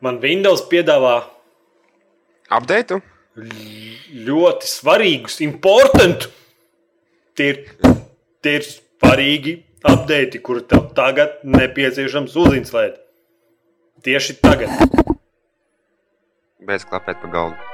Man Windows piedāvā Update? ļoti svarīgus, important. Tie ir, tie ir svarīgi updati, kur tev tagad nepieciešams uzinstalēt. Tieši tagad. Beidz klapēt pa galdu.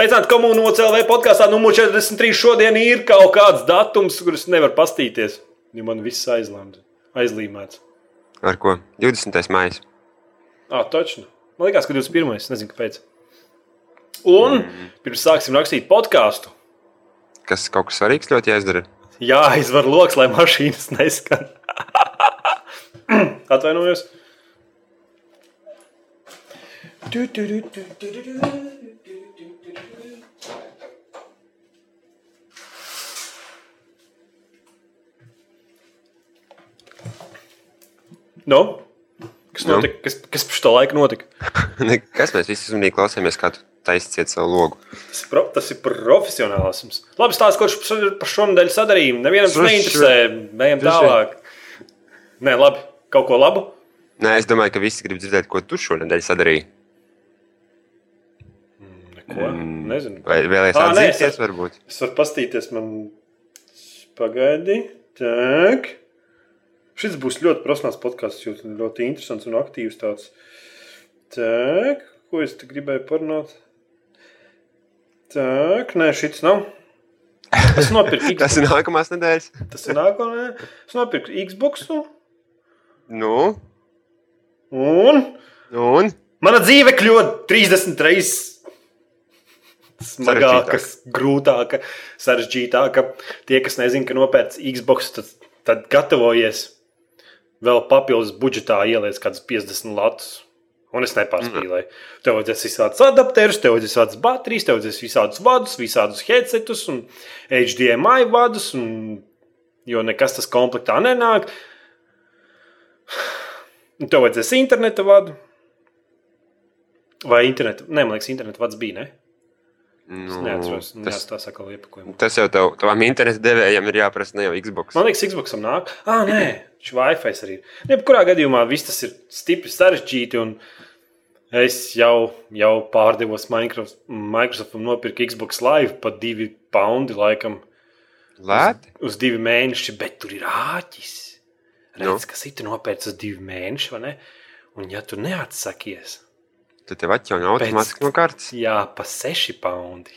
Sveicināti komunā OCLV podkāstā numur 43. Šodien ir kaut kāds datums, kurus nevar pastīties. Jo man viss aizlēmts, aizlīmēts. Ar ko? 20. maijs. Ah, točnu. Man liekas, ka 21. Es nezinu, kāpēc. Un pirms sāksim rakstīt podkāstu, Kas kaut kas svarīgs ļoti jāizdara? jāizvar lokus, lai mašīnas neskan. Atvainojos. Tu, tu, tu, tu, tu, tu, tu. Nu, kas Nu? notika? Kas, kas pa šo laiku notika? Kas mēs visi uzmanīgi klausāmies, kā tu taisīsiet savu logu? Tas ir, pro, tas ir profesionālisms. Labi, stāsts, kurš par- par šo nedēļu sadarījumu. Nevienam tas neinteresē. Šuš. tālāk. Nē, labi. Kaut ko labu? Nē, es domāju, ka visi grib dzirdēt, ko tu šonadēļ sadarīji. Neko. Mm. Nezinu. Vai vēlēsies Ā, nē, atzīties, es- varbūt? Es varu pastīties, man pagaidi. Tak. Šis būs ļoti profesionāls podkāsts, jo ļoti interesants un aktīvs tāds. Tak, ko es te gribēju parunāt? Tak, nē, šis nav. Es nopirku Tas ir nākamās nedēļas. Tas ir nākamais. Es nopirku Xbox. Nu, Un un mana dzīve kļuva 30 reizes smagāka, grūtāka, sarežģītāka. Tie, kas nezina, ka nopērts Xbox, tad, tad gatavojies vēl papildus budžetā ieliec kādus 50 latus. Un es nepārspīlēju. Tev vajadzēs visādus adapterus, tev vajadzēs visādas baterijas, tev vajadzēs visādus vadus, visādus headsetus un HDMI vadus. Un, jo nekas tas komplektā nenāk. Un tev vajadzēs interneta vadu. Vai interneta? Nē, man liekas, interneta vads bija. Ne? Nu, neatceros, tas, tas... tas jau tev, tavam internetu devējam ir jāprasa ne jau Xbox. Man liekas, Xbox nāk. Ah, nē, šis Wi-Fi arī ir. Jebkurā gadījumā viss tas ir stipri sarežģīti. un Es jau, jau pārdevos Microsoft, Microsoft un nopirku Xbox Live par divi poundi laikam Lēti? uz divi mēneši, bet tur ir āķis. Nu? Redz, kas ir nopērts uz divi mēneši, vai ne? Un ja tu neatsakies, Tad tev atjauna automātiski no kartes. jā, pa seši poundi.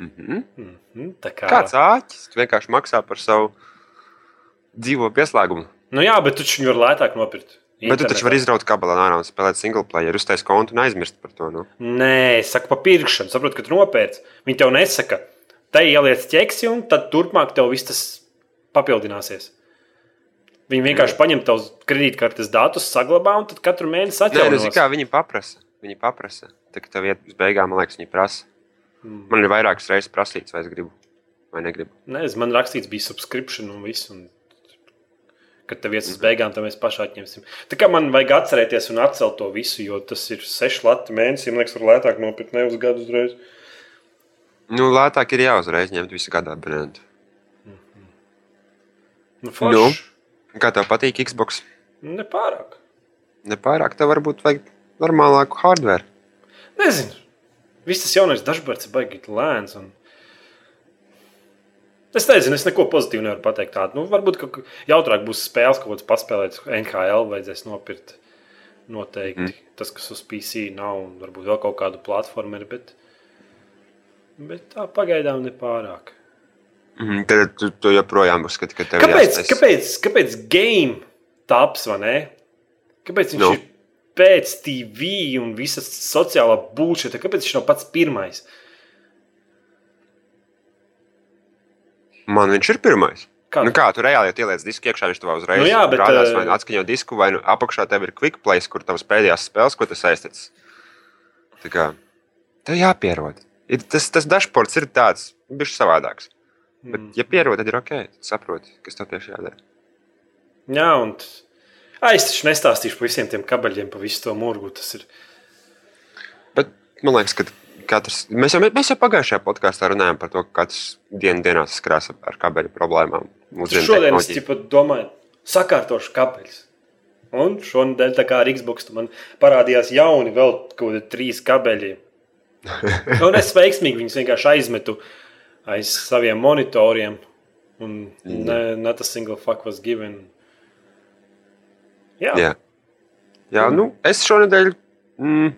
Mhm. Mhm, tā kā Kāds āķis? Vienkārši maksā par savu dzīvo pieslēgumu. Nu jā, bet tu viņu var lētāk nopirkt. Bet tu taču vari izraut kabelā ārā un spēlēt single player, uztaisīt kontu un aizmirst par to. Nu. Nē, es saku, pa pirkšanu. Saprotu, ka tu nopērci. Viņi tev nesaka, te ieliec ķeksi, un tad turpmāk tev viss tas papildināsies. Viņi vienkārši paņem tavus kredītkartes datus, saglabā un tad katru mēnesi Nē, nu, atjauno. kā viņi paprasa. Viņi paprasa. Tā kā tev iet uz beigām, man liekas, viņi prasa. Mm. Man ir vairākas reizes prasīts, vai es gribu vai negribu. Nezinu, man rakstīts bija subscription un viss. Un... Kad tev ies uz Mhm. beigām, tad mēs paši atņemsim. Tā kā man vajag atcerēties un atcelt to visu, jo tas ir seši lati mēnesī. Man liekas, var lētāk nopirkt ne uz gadu uzreiz. Nu, lētāk ir jāuzreiz ņemt visu gadu abonentu. Nu, forši. Kā tev patīk Xbox? Nu. Nepārāk. Nepārāk, tev varbūt vajag normālāku hardware. Nezinu. Viss tas jaunais dažkārt ir baigi lēns. Un... Es nezinu, es neko pozitīvu nevaru pateikt. Tādu. Nu, varbūt ka jautrāk būs spēles, kāds paspēlēt. NHL vajadzēs nopirkt. Noteikti. Mm. Tas, kas uz PC nav, un varbūt vēl kaut kādu platformu ir. Bet, bet tā pagaidām nepārāk. Mhm, tad tu, tu joprojām uzskati, ka tev Kāpēc, jāstais- kāpēc, kāpēc game taps vai ne? Kāpēc viņš Nu. ir pēc TV un visas sociālā būšana? Kāpēc viņš nav pats pirmais? Man viņš ir pirmais. Kā? Nu kā, tu reāli ja ieliec disku iekšā, viņš tev uzreiz Nu jā, bet, rādās, eh, vai nu atskaņo disku, vai nu apakšā tev ir quick place, kur tavas pēdējās spēles, ko tas aiztic. Tā kā tev jāpierod. Ir, tas, tas dashboards ir tāds, ir savādāks. Bet, Mm. ja pierod, tad ir ok. Tu saproti, kas tev tieši jādara. Jā, un Ai, es taču nestāstīšu par visiem tiem kabeļiem, pa visu to murgu. Tas ir. Bet man liekas, ka katrs, mēs, jau, mēs jau pagājušajā podkāstā runājām par to, ka katrs dienu dienā saskarās ar kabeļu problēmām. Mūsdienu Šodien es tipa, domāju, sakārtošu kabeļus. Un šonadēļ, tā kā ar Xbox, man parādījās jauni, vēl kaut kādi trīs kabeļi. Un es veiksmīgi viņus vienkārši aizmetu aiz saviem monitoriem. Un ne, not a single fuck was given. Jā, Jā, Jā nu, es šonadēļ. Mm,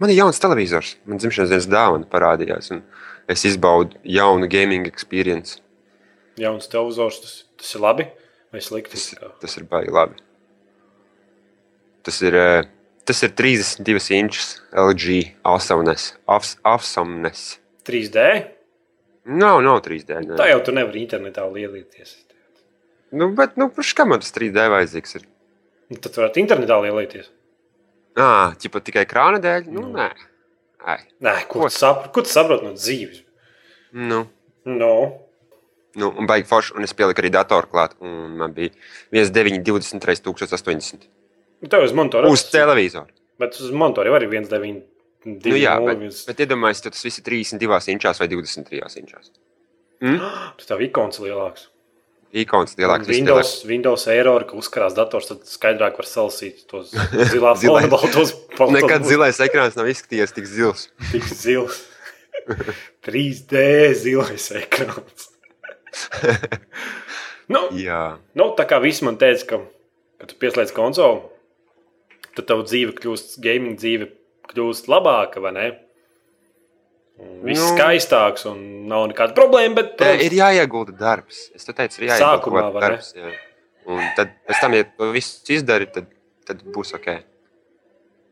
man ir jauns televizors. Man dzimšanas dienas dāvana parādījās. Es izbaudu jaunu gaming experience. jauns televizors, tas, tas ir labi vai slikti? Tas, tas ir baigi labi. Tas ir, eh, tas ir 32 inčus LG awesomeness. Aws- Awesomeness. 3D. Nav, nav 3D. nē. Tā jau tu nevari internetā lielīties. Nu, bet, nu, kurš kam tas 3D vajadzīgs? Ir? Nu, Tad varētu internetā lielīties. Ah, ķipa tikai krāna dēļ? Nu, Nu. nē. Ai, Nē, ko tu saproti ko tu saproti no dzīves? nu. No. Nu, un baigi forši, un es pieliku arī datoru klāt, un man bija 1920 reizes 1080. Nu, Tev uz monitora Uz televizoru. Bet uz monitora jau ir 1, 9, 2, Nu, jā, 0, bet, 1. bet iedomājieties, tas viss ir 32 inčās vai 23 inčās. Tu tev ikons lielāks. Ikons lielāks, viss Windows, Windows error, ka uzkarās dators, tad skaidrāk var salasīt tos zilā Zilais. fona baltos. baltos Nekad būs zilais ekrāns nav izskatījies tik zils. Tik zils. 3D zilais ekrāns. nu, Jā, nu, tā kā visi man teica, ka, kad tu pieslēdz konsoli, tad tava dzīve kļūst, gaming dzīve kļūst labāka, vai ne? Un Viss Nu. skaistāks un nav nekāda problēma, bet protams, ir jāiegulda darbs. Es te teicu, ir jāiegulda Sākumā, darbs. Jā. Un tad, pēc tam, ja to visu izdari, tad, tad būs ok.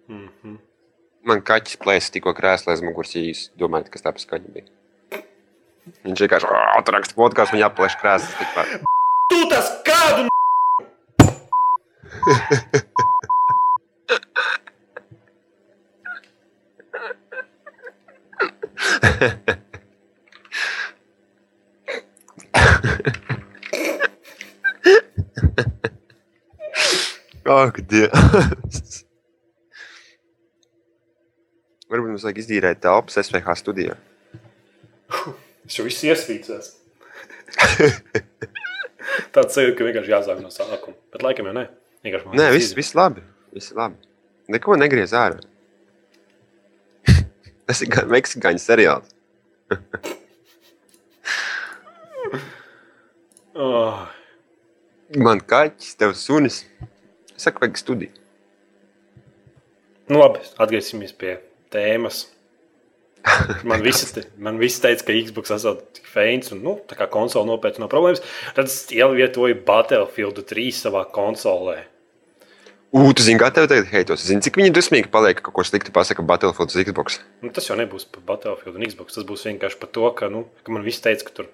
Mhm. Man kaķis plēsa tikko krēslā aiz muguras, ja jūs domājat, kas tā pa skaņa bija. Viņš vienkārši atraksta podkāstu, man jāplēš krēsls. tikpat. Tu tas kādu Ak, Dievs! Varbūt mums vajag izīrēt telpas SVH studijā. Es jau viss iesvīcēs. Tāds sajūta, ka vienkārši jāsāk no sākuma. Bet laikam jau ne. Vienkārši Nē, viss, viss labi. Viss labi. Neko negriez ārā. Tas ir meksikāņu seriāls. Oh, Man kaķis, tev sunis. Es saku, vajag studiju. nu labi, atgriezīsimies pie tēmas. Man visi, te, man visi teica, ka Xbox esot tik feins un nu, tā kā konsole nopietni nav problēmas. Tad es ielietoju Battlefield 3 savā konsolē. Ugh, tu zini, kā tev tagad heitos. Zini, cik viņi dusmīgi paliek, ka kaut ko sliktu pasaka Battlefield uz Xbox. Nu, tas jau nebūs par Battlefield un Xbox. Tas būs vienkārši par to, ka, nu, ka man viss teica, ka tur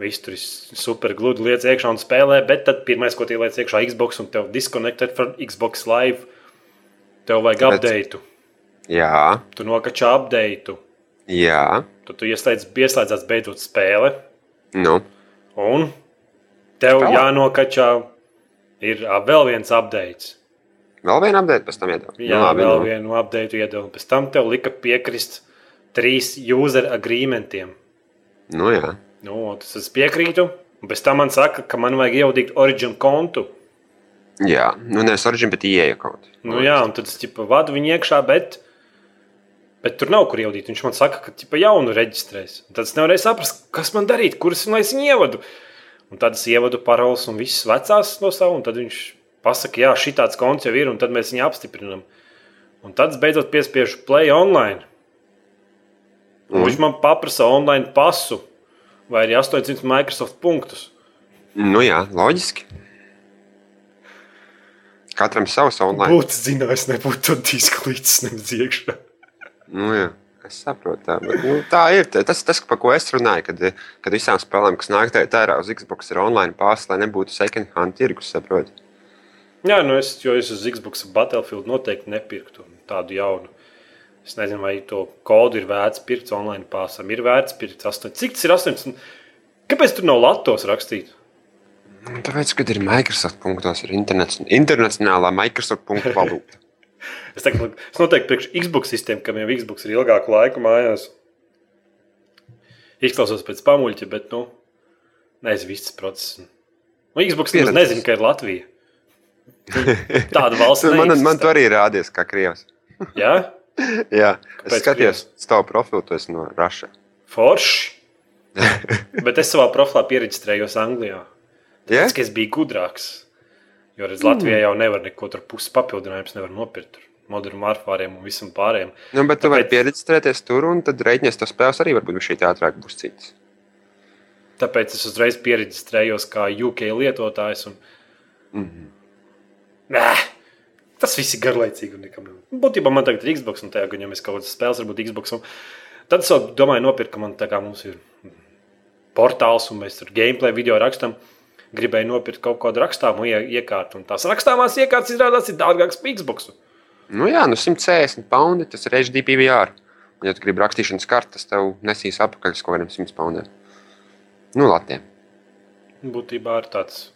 viss tur ir super gludi lietas iekšā un spēlē, bet tad pirmais, ko tie liec iekšā Xbox un tev disconnected from Xbox Live, tev vajag Tāpēc- update. Jā, Tu nokačā update. jā. Tad tu ieslēdz, pieslēdzās beidzot spēle, Nu, un tev Tā. jānokačā ir vēl viens update. Vēl viena apgādājuma pēc tam iedod. Jā, nu, vēl nu. vienu update iedod. Pēc tam tev lika piekrist trīs user agreementiem. Nu, jā. Nu, tas es piekrītu. Un pēc tam man saka, ka man vajag ievadīt origin kontu. jā. Nu, nevis origin, bet ieeja kaut. Nu, jā, un tad es ķipa, vadu viņu iekšā, bet, bet tur nav kur ievadīt. Viņš man saka, ka ķipa, jaunu reģistrēs. Un tad es nevarēju saprast, kas man darīt, kuras lai es viņu ievadu. Un tad es ievadu paroles un visas vecās no savu, un tad viņš pasaka, jā, šī tāds konts jau ir, un tad mēs viņu apstiprinām. Un tad es beidzot piespiežu play online. Un? viņš man paprasa online pasu vai arī 800 Microsoft punktus. Nu, jā, loģiski. Katram savs online. Būtu zinājis, nebūtu to disku līdz nemaz iekšā. Nu, jā. Es saprotu, tā, bet, nu, tā ir. Tas, tas, par ko es runāju, kad, kad visām spēlēm, kas nāk tā- tērā uz Xbox, ir online pārs, lai nebūtu second hand tirgus. Saproti? Jā, nu es, jo es uz Xbox Battlefield noteikti nepirktu tādu jaunu. Es nezinu, vai to kodu ir vērts pirkt online pārsam. Ir vērts pirkt 8. Cik tas ir 18? Kāpēc tur nav latos rakstīt? Tāpēc, kad ir Microsoft punktos, ir internacionālā Microsoft punktu valūta. Es, teiktu, es noteikti priekš Xbox sistēmu, kam jau Xbox ir ilgāku laiku mājās. Izklausos pēc pamuļķa, bet, nu, nezinu, viss process. Nu, Xbox nezinu, ka ir Latvija. Tāda valsts. man, man neeksistē. tur arī rādies, kā krievs. Jā, Jā, es Kāpēc skatījos tavu profilu, tu esi no Raša. forši. bet es savā profilā pierakstījos Anglijā. Tas, ka es biju gudrāks. Jo redz, Latvijā jau nevar neko tur pusi papildinājumus nopirkt. Tur Moderniem vārfāriem un visam pārējiem. Nu, bet tu vari Tāpēc- pieredzēties tur, un tad reiķinies to spēles arī varbūt šī ātrāk būs cits. Tāpēc es uzreiz pierakstījos kā UK lietotājs. Un... Mm -hmm. Nē, tas viss ir garlaicīgi. un nekam nav. Būtībā man tagad ir Xbox, un tajā gadījumā mēs kaut kādas spēles varbūt Xbox. Un... Tad es domāju, nopirkt, ka man tā kā mums ir portāls, un mēs tur gameplay video rakstam. Gribēju nopirkt kaut kādu rakstāmu ie- iekārtu, un tās rakstāmās iekārtas izrādās ir dārgākas par Xbox. Nu, jā, nu 160 poundi tas ir HD PVR. Un, ja tu gribi rakstīšanas kartes, tev nesīs apakaļ uz kaut kādiem 100 poundiem. Nu, latiem. Būtībā ir tāds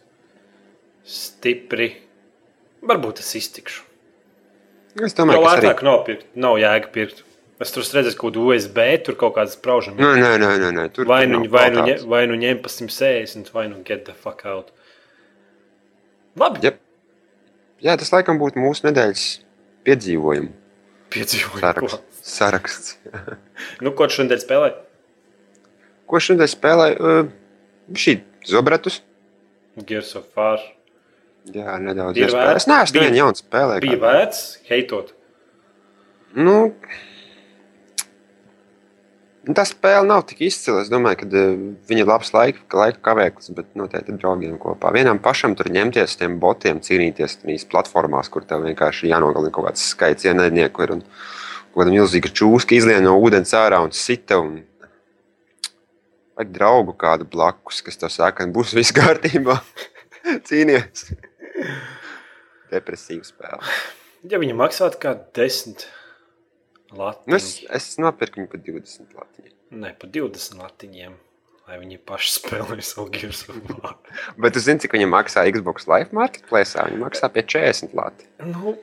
stipri. Varbūt es iztikšu. Es domāju, ka tas arī. lētāk nav, pirkt, nav jēga pirkt. Es tur redzēju, kaut kādu USB, tur kaut kādas spraužas. Nē, nē, nē, nē, nē. Tur Vai tur nu, nav vai, nu, vai nu ņem pa 160, vai nu get the fuck out. Labi, Jep. Jā, tas laikam būtu mūsu nedēļas piedzīvojumu piedzīvoju. saraksts. saraksts. Nu, ko šodien spēlē? Ko šodien spēlēju? Uh, šī zobretus. Gears of War. Jā, nedaudz Ir vērts? Es neesmu nevienu jaunu spēlēju. Bija vērts, heitot. Nu, nu, tā spēle nav tik izcila. Es domāju, ka uh, viņa ir labs laika, laika kavēklis, bet noteikti draugiem kopā. Vienam pašam tur ņemties tiem botiem, cīnīties tajās platformās, kur tev vienkārši jānogalina kaut kāds skaits ienaidnieku. Ir, un, kaut kāda milzīga čūska izlien no ūdens ārā un sita. Un... Vajag draugu kādu blakus, kas tev saka, ka būs viss kārtībā. Cīnīties. Depresīva spēle. Ja viņi maksātu kā 10 latiņu, Nu, es, es nopirku viņu par 20 latiņu. ne pa 20 latiņiem, lai viņi paši spēlē savu Gears of War. Bet tu zini, cik viņi maksā Xbox Live Marketplace? Viņi maksā pie 40 lati. Nu,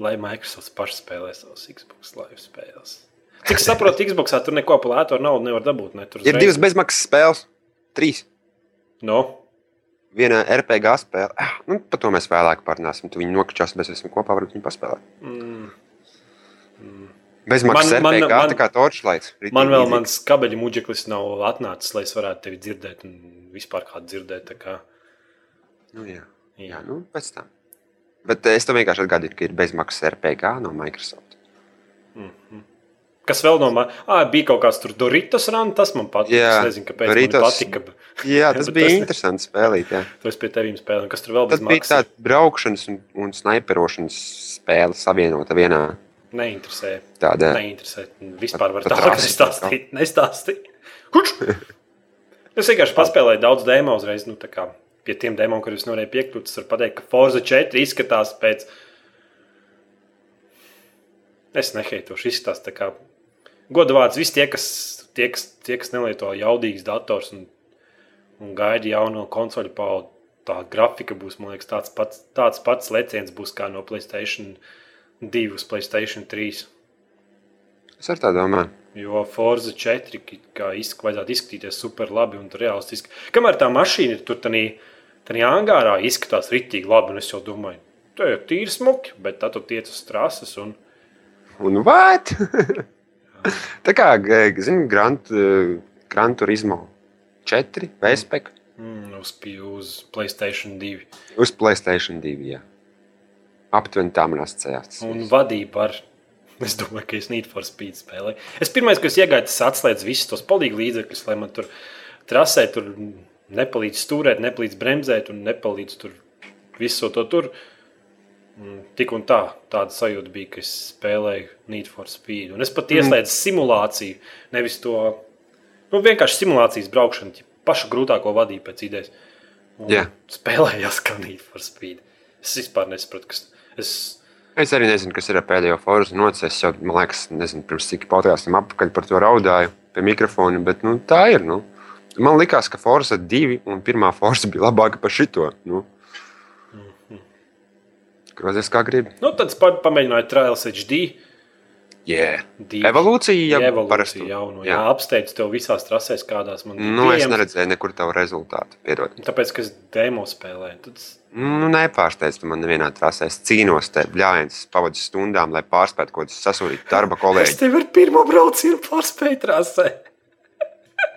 lai Microsoft pašs spēlē savus Xbox Live spēles. Cik saprotu, Xbox tur neko par lētu naudu nevar dabūt. Ne? Tur Ir divas bezmaksas spēles. Trīs. No, Viena RPG spēle. Ah, nu, par to mēs vēlāk parunāsim. Tu viņu nokačās, mēs esam kopā, varbūt viņi paspēlē. mm, Bezmaksas Man- man- RPG, man- tā kā Torchlight. man vēl mans kabeļu muģeklis nav atnācis, lai es varētu tevi dzirdēt un vispār kādu dzirdēt. Kā, Nu, jā. jā. jā, nu, pēc tam. Bet es tev vienkārši atgādinu, ka ir bezmaksas RPG no Microsoft. Kas vēl no manis? Ah, bija kaut kāds tur Doritos rāns, tas man patīk. Jā, es nezinu, kāpēc Doritos. man patika. Jā, tas bija tas- interesants spēlīt. Jā. To es pie tevis spēlēju. Kas tur vēl Tas bez bija tāds braukšanas un, un sniperošanas spēle savienota vienā Neinteresē. tādā. Neinteresē. Vispār var tālāk nestāstīt. nestāstīt. Kurš? Es vienkārši paspēlēju daudz demo uzreiz. Nu, tā kā pie tiem demo, kurus nevarēju piekļūt, es varu pateikt, ka Forza 4 izskatās pēc. Es neheitošu, izskatās tā kā godu vārds. Visi tie, kas, tie, kas, tie, kas nelieto jaudīgus dators un, un gaida jauno konsoļu paudu, tā grafika būs, man liekas, tāds pats, tāds pats leciens būs kā no Playstation 2 uz Playstation 3. Es ar tā domāju. Jo Forza 4 ki- kā izsk, vajadzētu izskatīties super labi un realistiski. Kamēr tā mašīna ir tur tādā angārā, izskatās rītīgi labi, es jau domāju, tā ir tīri smuki, bet tad tu tiec uz trases un Un what? tā kā, zinām, Grand, eh, Grand Turismo 4 VSPEC mm, uz, uz Playstation 2. uz Playstation 2. Jā. Aptuveni tā man asociējās. Un vadība ar. Es domāju, ka es Need for Speed spēlēju. Es pirmais, ko es iegāju, tas atslēdz visus tos palīgu līdzekļus, lai man tur trasē tur nepalīdz stūrēt, nepalīdz bremzēt un nepalīdz tur visu to tur. Mm, Tik un tā, tāda sajūta bija, ka es spēlēju Need for Speed. Un es pat ieslēdzu mm. simulāciju, nevis to nu, vienkārši simulācijas braukšanu, ja pašu grūtāko vadību pēc idejas. Un Jā. Spēlējās kā Need for Speed. Es vispār nesaprotu, kas tas Es arī nezinu, kas ir pēdējo forzu nocis. Es jau, man liekas, nezinu, pirms cik podkāstiem apakaļ par to raudāju pie mikrofona, bet nu, tā ir. Nu. Man liekas, ka Forza 2 un pirmā Forza bija labāka par šito. Nu. Grozies kā gribi. Nu, tad es pa- pamēģināju Trials HD. Yeah. Divi. Evolūcija jau Evolūcija parasti. jauno. Jā. Jā, apsteidz tev visās trasēs, kādās man Nu, es pieejams. neredzēju nekur tavu rezultātu. Piedod. Tāpēc, ka es demo spēlēju. Tad es- Nu, nepārsteidz, man nevienā trasē. Es cīnos te bļājiens, pavadu stundām, lai pārspētu kaut kādus sasūrītus darba Es kolēģus. tev ar pirmo braucienu pārspēju trasē.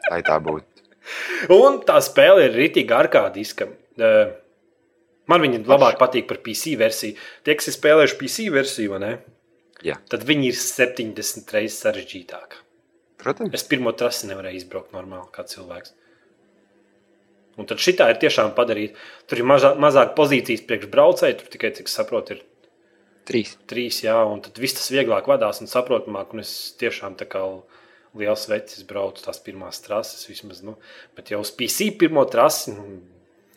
Lai tā būtu. Un tā spēle ir rītīgi arkādiska. Eh, Man viņa labāk patīk par PC versiju. Tie, kas ir spēlējuši PC versiju, ne? Jā. Tad viņi ir 70 reizes sarežģītāki. Protams. Es pirmo trasi nevarēju izbraukt normāli, kā cilvēks. Un tad šī ir tiešām padarīta. Tur ir mazā, mazāk pozīcijas priekšbraucēji, tur tikai, cik saprotu, ir Trīs. trīs, jā, un tad viss tas vieglāk vadās un saprotamāk. Un es tiešām tā kā liels vecis braucu tās pirmās trases, vismaz, nu, bet jau uz PC pirmo trasi nu,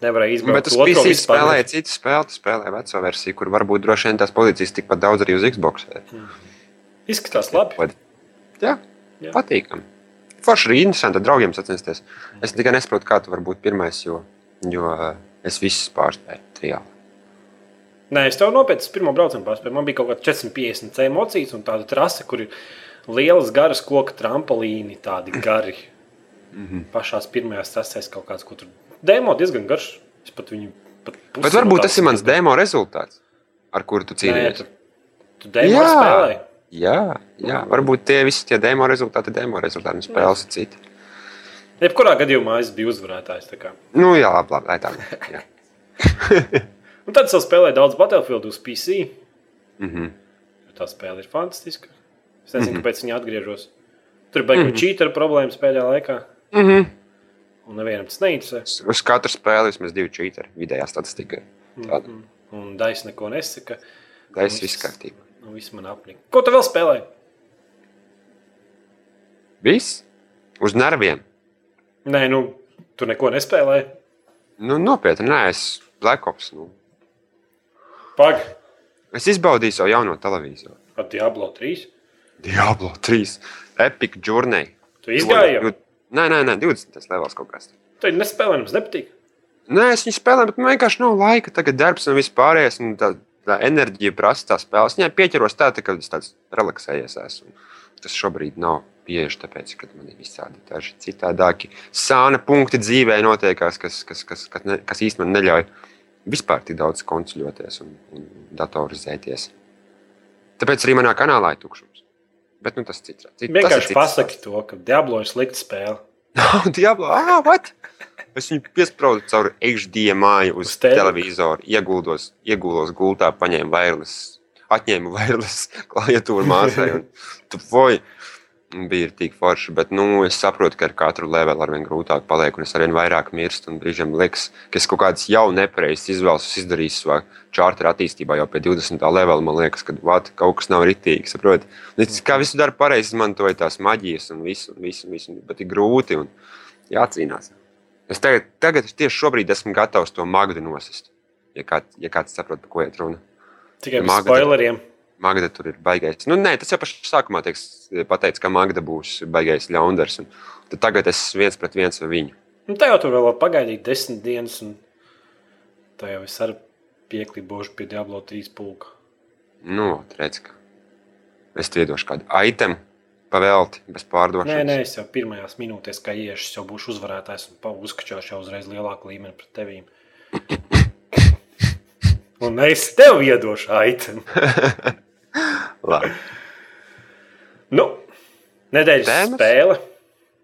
nevarēja izbraukt. Bet PC vispār ne. spēlēja citu spēli, tu spēlēja veco versiju, kur varbūt droši vien tās pozīcijas tikpat daudz arī uz Xbox. Izskatās labi. Jā, Jā. patīkami. Forši arī interesanti ar draugiem sacensties. Es tikai nesaprotu, kā tu vari būt pirmais, jo, jo eh, es visus pārspēju triāli. Nē, es tev nopietni pirmo braucienu pārspēju. Man bija kaut kāda 450 C emocijas un tāda trase, kur ir lielas, garas koka tramplīni, tādi gari. Mm. -hmm. Pašās pirmajās trasēs kaut kāds, ko tur demo diezgan garš. Es pat viņu pat pusi Bet no varbūt tās tas ir mans demo rezultāts, ar kuru tu Nē, cīnījies. tu, tu demo Jā. spēlēji. Jā, jā, varbūt tie visi tie demo rezultāti, demo rezultāti un spēles ir citi. Jebkurā gadījumā es biju uzvarētājs. Nu, jā, labi, labi, tā. Jā. Un tad es vēl spēlēju daudz Battlefield uz PC. Mhm. jo Tā spēle ir fantastiska. Es nezinu, mm -hmm. kāpēc viņi atgriežas. Tur bija kaut kāda čītara problēmas pēdējā laikā. Mhm. Un nevienam tas neinteresē. Uz katru spēli vismaz divi čītari, vidējā statistika. Tāda. Mhm. Un Dais neko nesaka. Ir viss kārtībā. Nu, viss man apnika. Ko tu vēl spēlēji? Viss? Uz nerviem. Nē, nu, tu neko nespēlēji. Nu, nopietni, nē, es Black Ops. Nu. Pag, Es izbaudīju savu jauno televizoru. ar Diablo 3. Diablo 3. Epic Journey. Tu izgāji jau. Nu, Nē, nē, nē, 20. levels kaut kas. Tu nespēlēji, mums nepatīk. Nē, es viņu spēlēju, bet man vienkārši nav laika. Tagad darbs un viss pārējais. Un tā, tā enerģija prasa tā spēles. Viņai pieķeros tā, tā, ka es tāds relaksējies esmu. Tas šobrīd nav pieeja, tāpēc, ka man ir visādi daži citādāki sāna punkti dzīvē notiekās, kas, kas, kas, kas, ne, kas īstenībā neļauj vispār tik daudz konsultēties un, un datorizēties. Tāpēc arī manā kanālā ir tukšums. Bet nu, tas cits, cits, tas ir Vienkārši cits pasaki to, ka Diablo ir slikta spēle. Diablo. Ah, what? Es viņu piesprādu caur HDMI uz Uz televizoru, ieguldos, iegulos gultā, paņēmu vairles, atņēmu vairles klaviatūru māsai un tu foji. Bija tik forši, bet nu, es saprotu, ka ar katru levelu ar vien grūtāk paliek, un es arvien vairāk mirstu. un Brīžiem liekas, ka es kaut kādas jau nepareizas izvēles esmu izdarījis savā čārtera attīstībā jau pie 20. levela. Man liekas, ka vat, kaut kas nav ritīgi. Saproti? Un Es kā visu daru pareizi, izmantoju tās maģijas un visu, un visu, un visu bet ir grūti un jācīnās. Es tagad, tagad tieši šobrīd esmu gatavs to magdu nosist. Ja, kā, ja kāds saprot, par ko iet runa. Tikai ar Magda. spoileriem. Magda tur ir baigais. Nu, nē, tas jau pašā sākumā tiek pateikts, ka Magda būs baigais ļaundars. un Tad tagad es viens pret viens ar viņu. Nu, tā jau tur vēl pagaidīt desmit dienas, un tā jau es arī pieklibošu pie Diablo 3 pulka. Nu, redz, ka es iedošu kādu itemu pavēlti bez pārdošanas. Nē, nē, es jau pirmajās minūtēs, kā iešu, jau būšu uzvarētājs un uzkačāšu jau uzreiz lielāku līmeni pret tevīm. Un es tev iedošu aitemu. Nu, nedēļas Tēmas? spēle.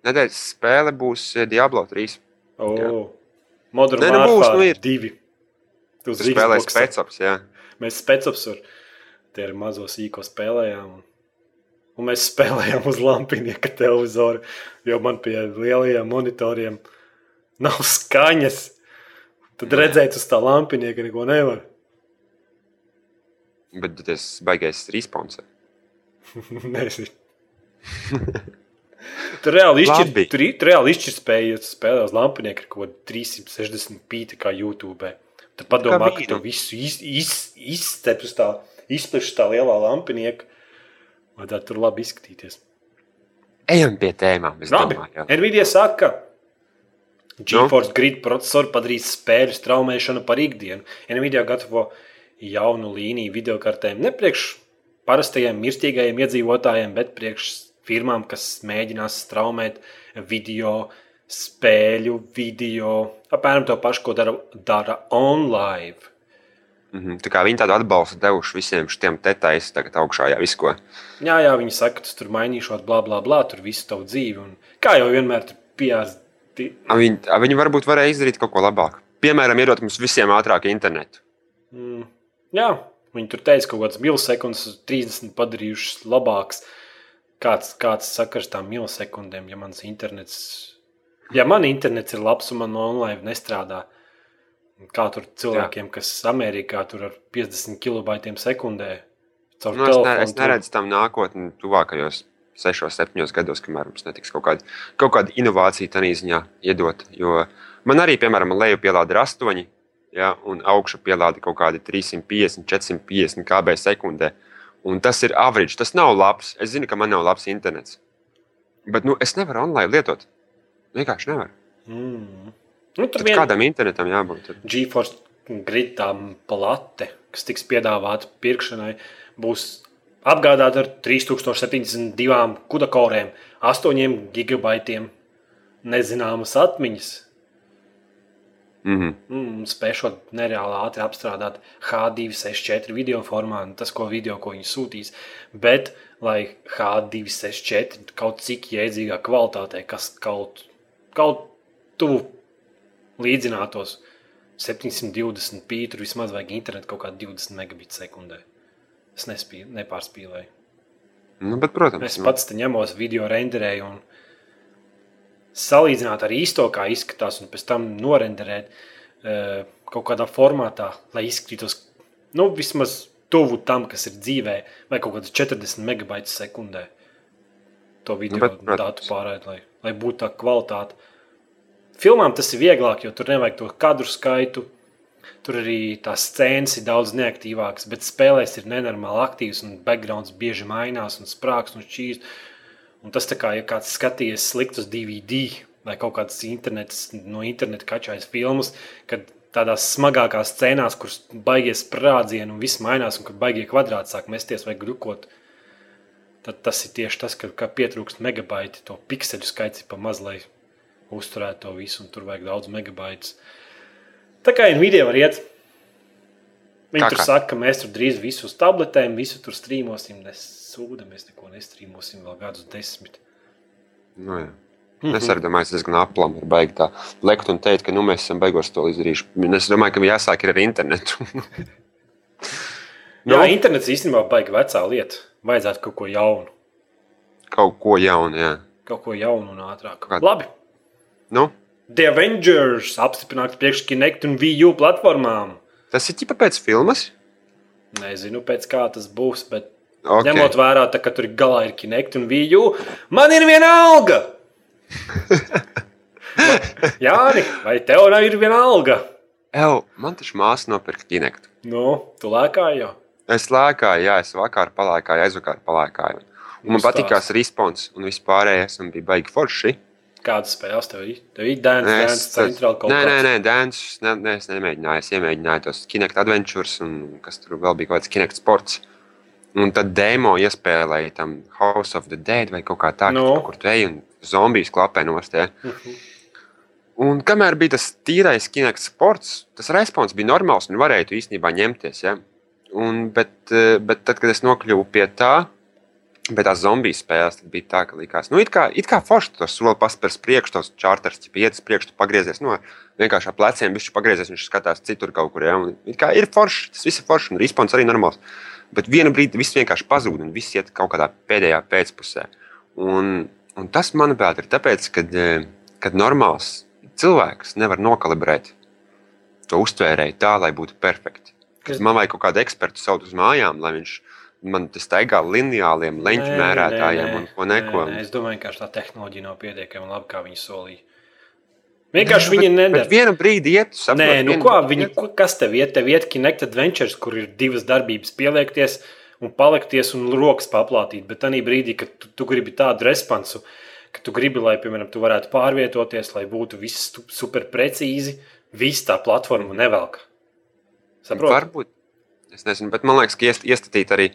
Nedēļas spēle būs eh, Diablo 3. Oh, Modern Nē, nu būs, nu ir. 2. Tu Tas spēlēs pēcops, jā. Mēs spēcams ar tie ir mazo sīko spēlējām. Un, un mēs spēlējām uz lampinieka televizoru, jo man pie lielajiem monitoriem nav skaņas. Tad redzēt uz tā lampinieka neko nevar. Bet tas baigais respons. Nezinu. Tur reāli izšķirt, Labi. tur, tur reāli izšķirt spēju, ja tu spēlē uz lampinieka ar kaut ko 360 pīti kā YouTube. Tad padomā, ka tu visu iz, iz, izstep uz tā, izpleš uz tā lielā lampinieka. Vajadzētu tur labi izskatīties. Ejam pie tēmām. Labi. Nvidia saka, ka GeForce Grid procesoru padarīs spēļu straumēšanu par ikdienu. Nvidia gatavo jaunu līniju video kartēm. Ne priekš parastajiem mirstīgajiem iedzīvotājiem, bet priekš firmām, kas mēģinās straumēt video, spēļu video, apmēram to pašu, ko dara, dara online. Mm -hmm. Tā kā viņi tādu atbalstu devuši visiem šiem te taisnām, tagad augšā jau visu ko. Jā, jā, viņi saka, ka tur mainīšot, bla, bla, bla, tur visu tavu dzīvi. Un, kā jau vienmēr tur pieejams. Viņi, viņi varbūt varēja izdarīt kaut ko labāku. Piemēram, iedot mums visiem ātrāku internetu. Mm, jā, viņi tur teica, ka kaut kādas milisekundes, 30 padarījušas labākas. Kāds, kāds sakars tām milisekundēm, ja mans internets, ja man internets ir labs un man online nestrādā, Kā tur cilvēkiem, Jā. kas Amerikā tur ar 50 kilobaitiem sekundē caur nu, es, ne, es neredzu tam nākotni tuvākajos 6, 7 gados, kamēr mums netiks kaut kāda, kaut kāda inovācija tādā ziņā iedot. Jo man arī, piemēram, leju pielāde ir 8, ja, un augšu pielāde kaut kādi 350, 450 kb sekundē. Un tas ir average, tas nav labs. Es zinu, ka man nav labs internets. Bet nu, es nevaru online lietot. Vienkārši nevaru. Mm. Nu, tur vien... kādam internetam jābūt. GeForce gritām plate, kas tiks piedāvāta pirkšanai, būs apgādāta ar 3072 kudakoriem, 8 gigabaitiem nezināmas atmiņas. Mm -hmm. mm, spēšot nereāli ātri apstrādāt H264 video formā, tas, ko video, ko viņi sūtīs. Bet, lai H264 kaut cik jēdzīgā kvalitātē, kas kaut, kaut tuvu līdzinātos 720 pītru, vismaz vajag internetu kaut kādā 20 megabits sekundē. Es nespīju, nepārspīlēju. Nu, bet, protams, es nu. pats ņemos video renderēju un salīdzināt ar īsto, kā izskatās, un pēc tam norenderēt uh, kaut kādā formātā, lai izskatītos nu, vismaz tuvu tam, kas ir dzīvē, vai kaut kādas 40 megabaitus sekundē. To video nu, bet, datu pārēd, lai, lai būtu tā kvalitāte. Filmām tas ir vieglāk, jo tur nevajag to kadru skaitu. Tur arī tās scēnas ir daudz neaktīvākas, bet spēlēs ir nenormāli aktīvs un backgrounds bieži mainās un sprāgs un šķīst. Un tas tā kā, ja kāds skatījies sliktus DVD vai kaut kādas internets, no interneta kačājas filmas, kad tādās smagākās scēnās, kuras baigies sprādzienu un viss mainās, un kad baigie kvadrāti sāk mesties vai grukot, tad tas ir tieši tas, ka, ka pietrūkst megabaiti, to pikseļu skaits ir pa maz, lai uzturēt to visu, un tur vajag daudz megabaitus. Tā kā Nvidia var iet. Viņi kā, tur kā? saka, ka mēs tur drīz visu uz tabletēm, visu tur strīmosim. Nesūda, mēs neko nestrīmosim vēl gadus desmit. Nu, jā. Mm -hmm. Es arī domāju, tas diezgan aplam ir baigi tā lekt un teikt, ka nu, mēs esam beigās to izdarījuši. Es domāju, ka jāsāk ar internetu. nu? Jā, internets īstenībā baigi vecā lieta. Vajadzētu kaut ko jaunu. Kaut ko jaunu, jā. Kaut ko jaunu un ātrāk. Kād... Labi, Nu? The Avengers apstiprināts priekš Kinect un VU platformām. Tas ir tikai pēc filmas. Nezinu, pēc kā tas būs, bet okay. ņemot vērā, tā, ka tur galā ir Kinect un VU, man ir viena alga. Jā, vai tev nav viena alga? Ew, man taču māsa nopirka Kinect. Nu, tu lēkāji jau. Es lēkāju, jā, es vakar palēkāju, aizvakar palēkāju. Un man patīkās respons un vispārējais, un bija baigi forši. Kādas spēles tev ir? Tev ir dance, nē, dance, centrāli kaut nē, nē, nē, dance, ne, nē, es nemēģināju. Es iemēģināju tos Kinect Adventures un kas tur vēl bija kaut kāds Kinect sports. Un tad demo iespēlēja tam House of the Dead vai kaut kā tā, no. Nu. kur tu ej un zombijas klapē nost. Ja? Uh. -huh. Un kamēr bija tas tīrais Kinect sports, tas respons bija normāls un varēja tu īstenībā ņemties. Ja? Un, bet, eh, bet tad, kad es nokļuvu pie tā, Bet tās zombiju spēles bija tā, ka likās, nu, it kā, it kā forši tos soli paspērs priekš, tos čārters, ja iet uz priekšu, pagriezies, nu, vienkārši ar pleciem, viņš pagriezies, viņš skatās citur kaut kur, ja, un it kā ir forši, tas viss ir forši, un respons arī normāls. Bet vienu brīdi viss vienkārši pazūd, un viss iet kaut kādā pēdējā pēcpusē. Un, un tas, manuprāt, ir tāpēc, kad, eh, kad normāls cilvēks nevar nokalibrēt to uztvērēju tā, lai būtu perfekti. Man vajag kaut kādu ekspertu saukt uz mājām, lai viņš man tas staigā lineāliem leņķu nē, mērētājiem nē, nē, un ko neko. Nē, nē, es domāju, ka tā tehnoloģija nav pietiekami laba, kā viņi solīja. Vienkārši viņi nedara. Vienu brīdi iet, saprot, Nē, nu ko, viņi, kas tev iet? Tev iet Kinect Adventures, kur ir divas darbības pieliekties un palikties un rokas paplātīt. Bet tajā brīdī, kad tu, tu gribi tādu responsu, ka tu gribi, lai, piemēram, tu varētu pārvietoties, lai būtu viss super precīzi, viss tā platforma nevelk. Saprot? Varbūt, Es nezinu, bet man liekas, ka iest, iestatīt arī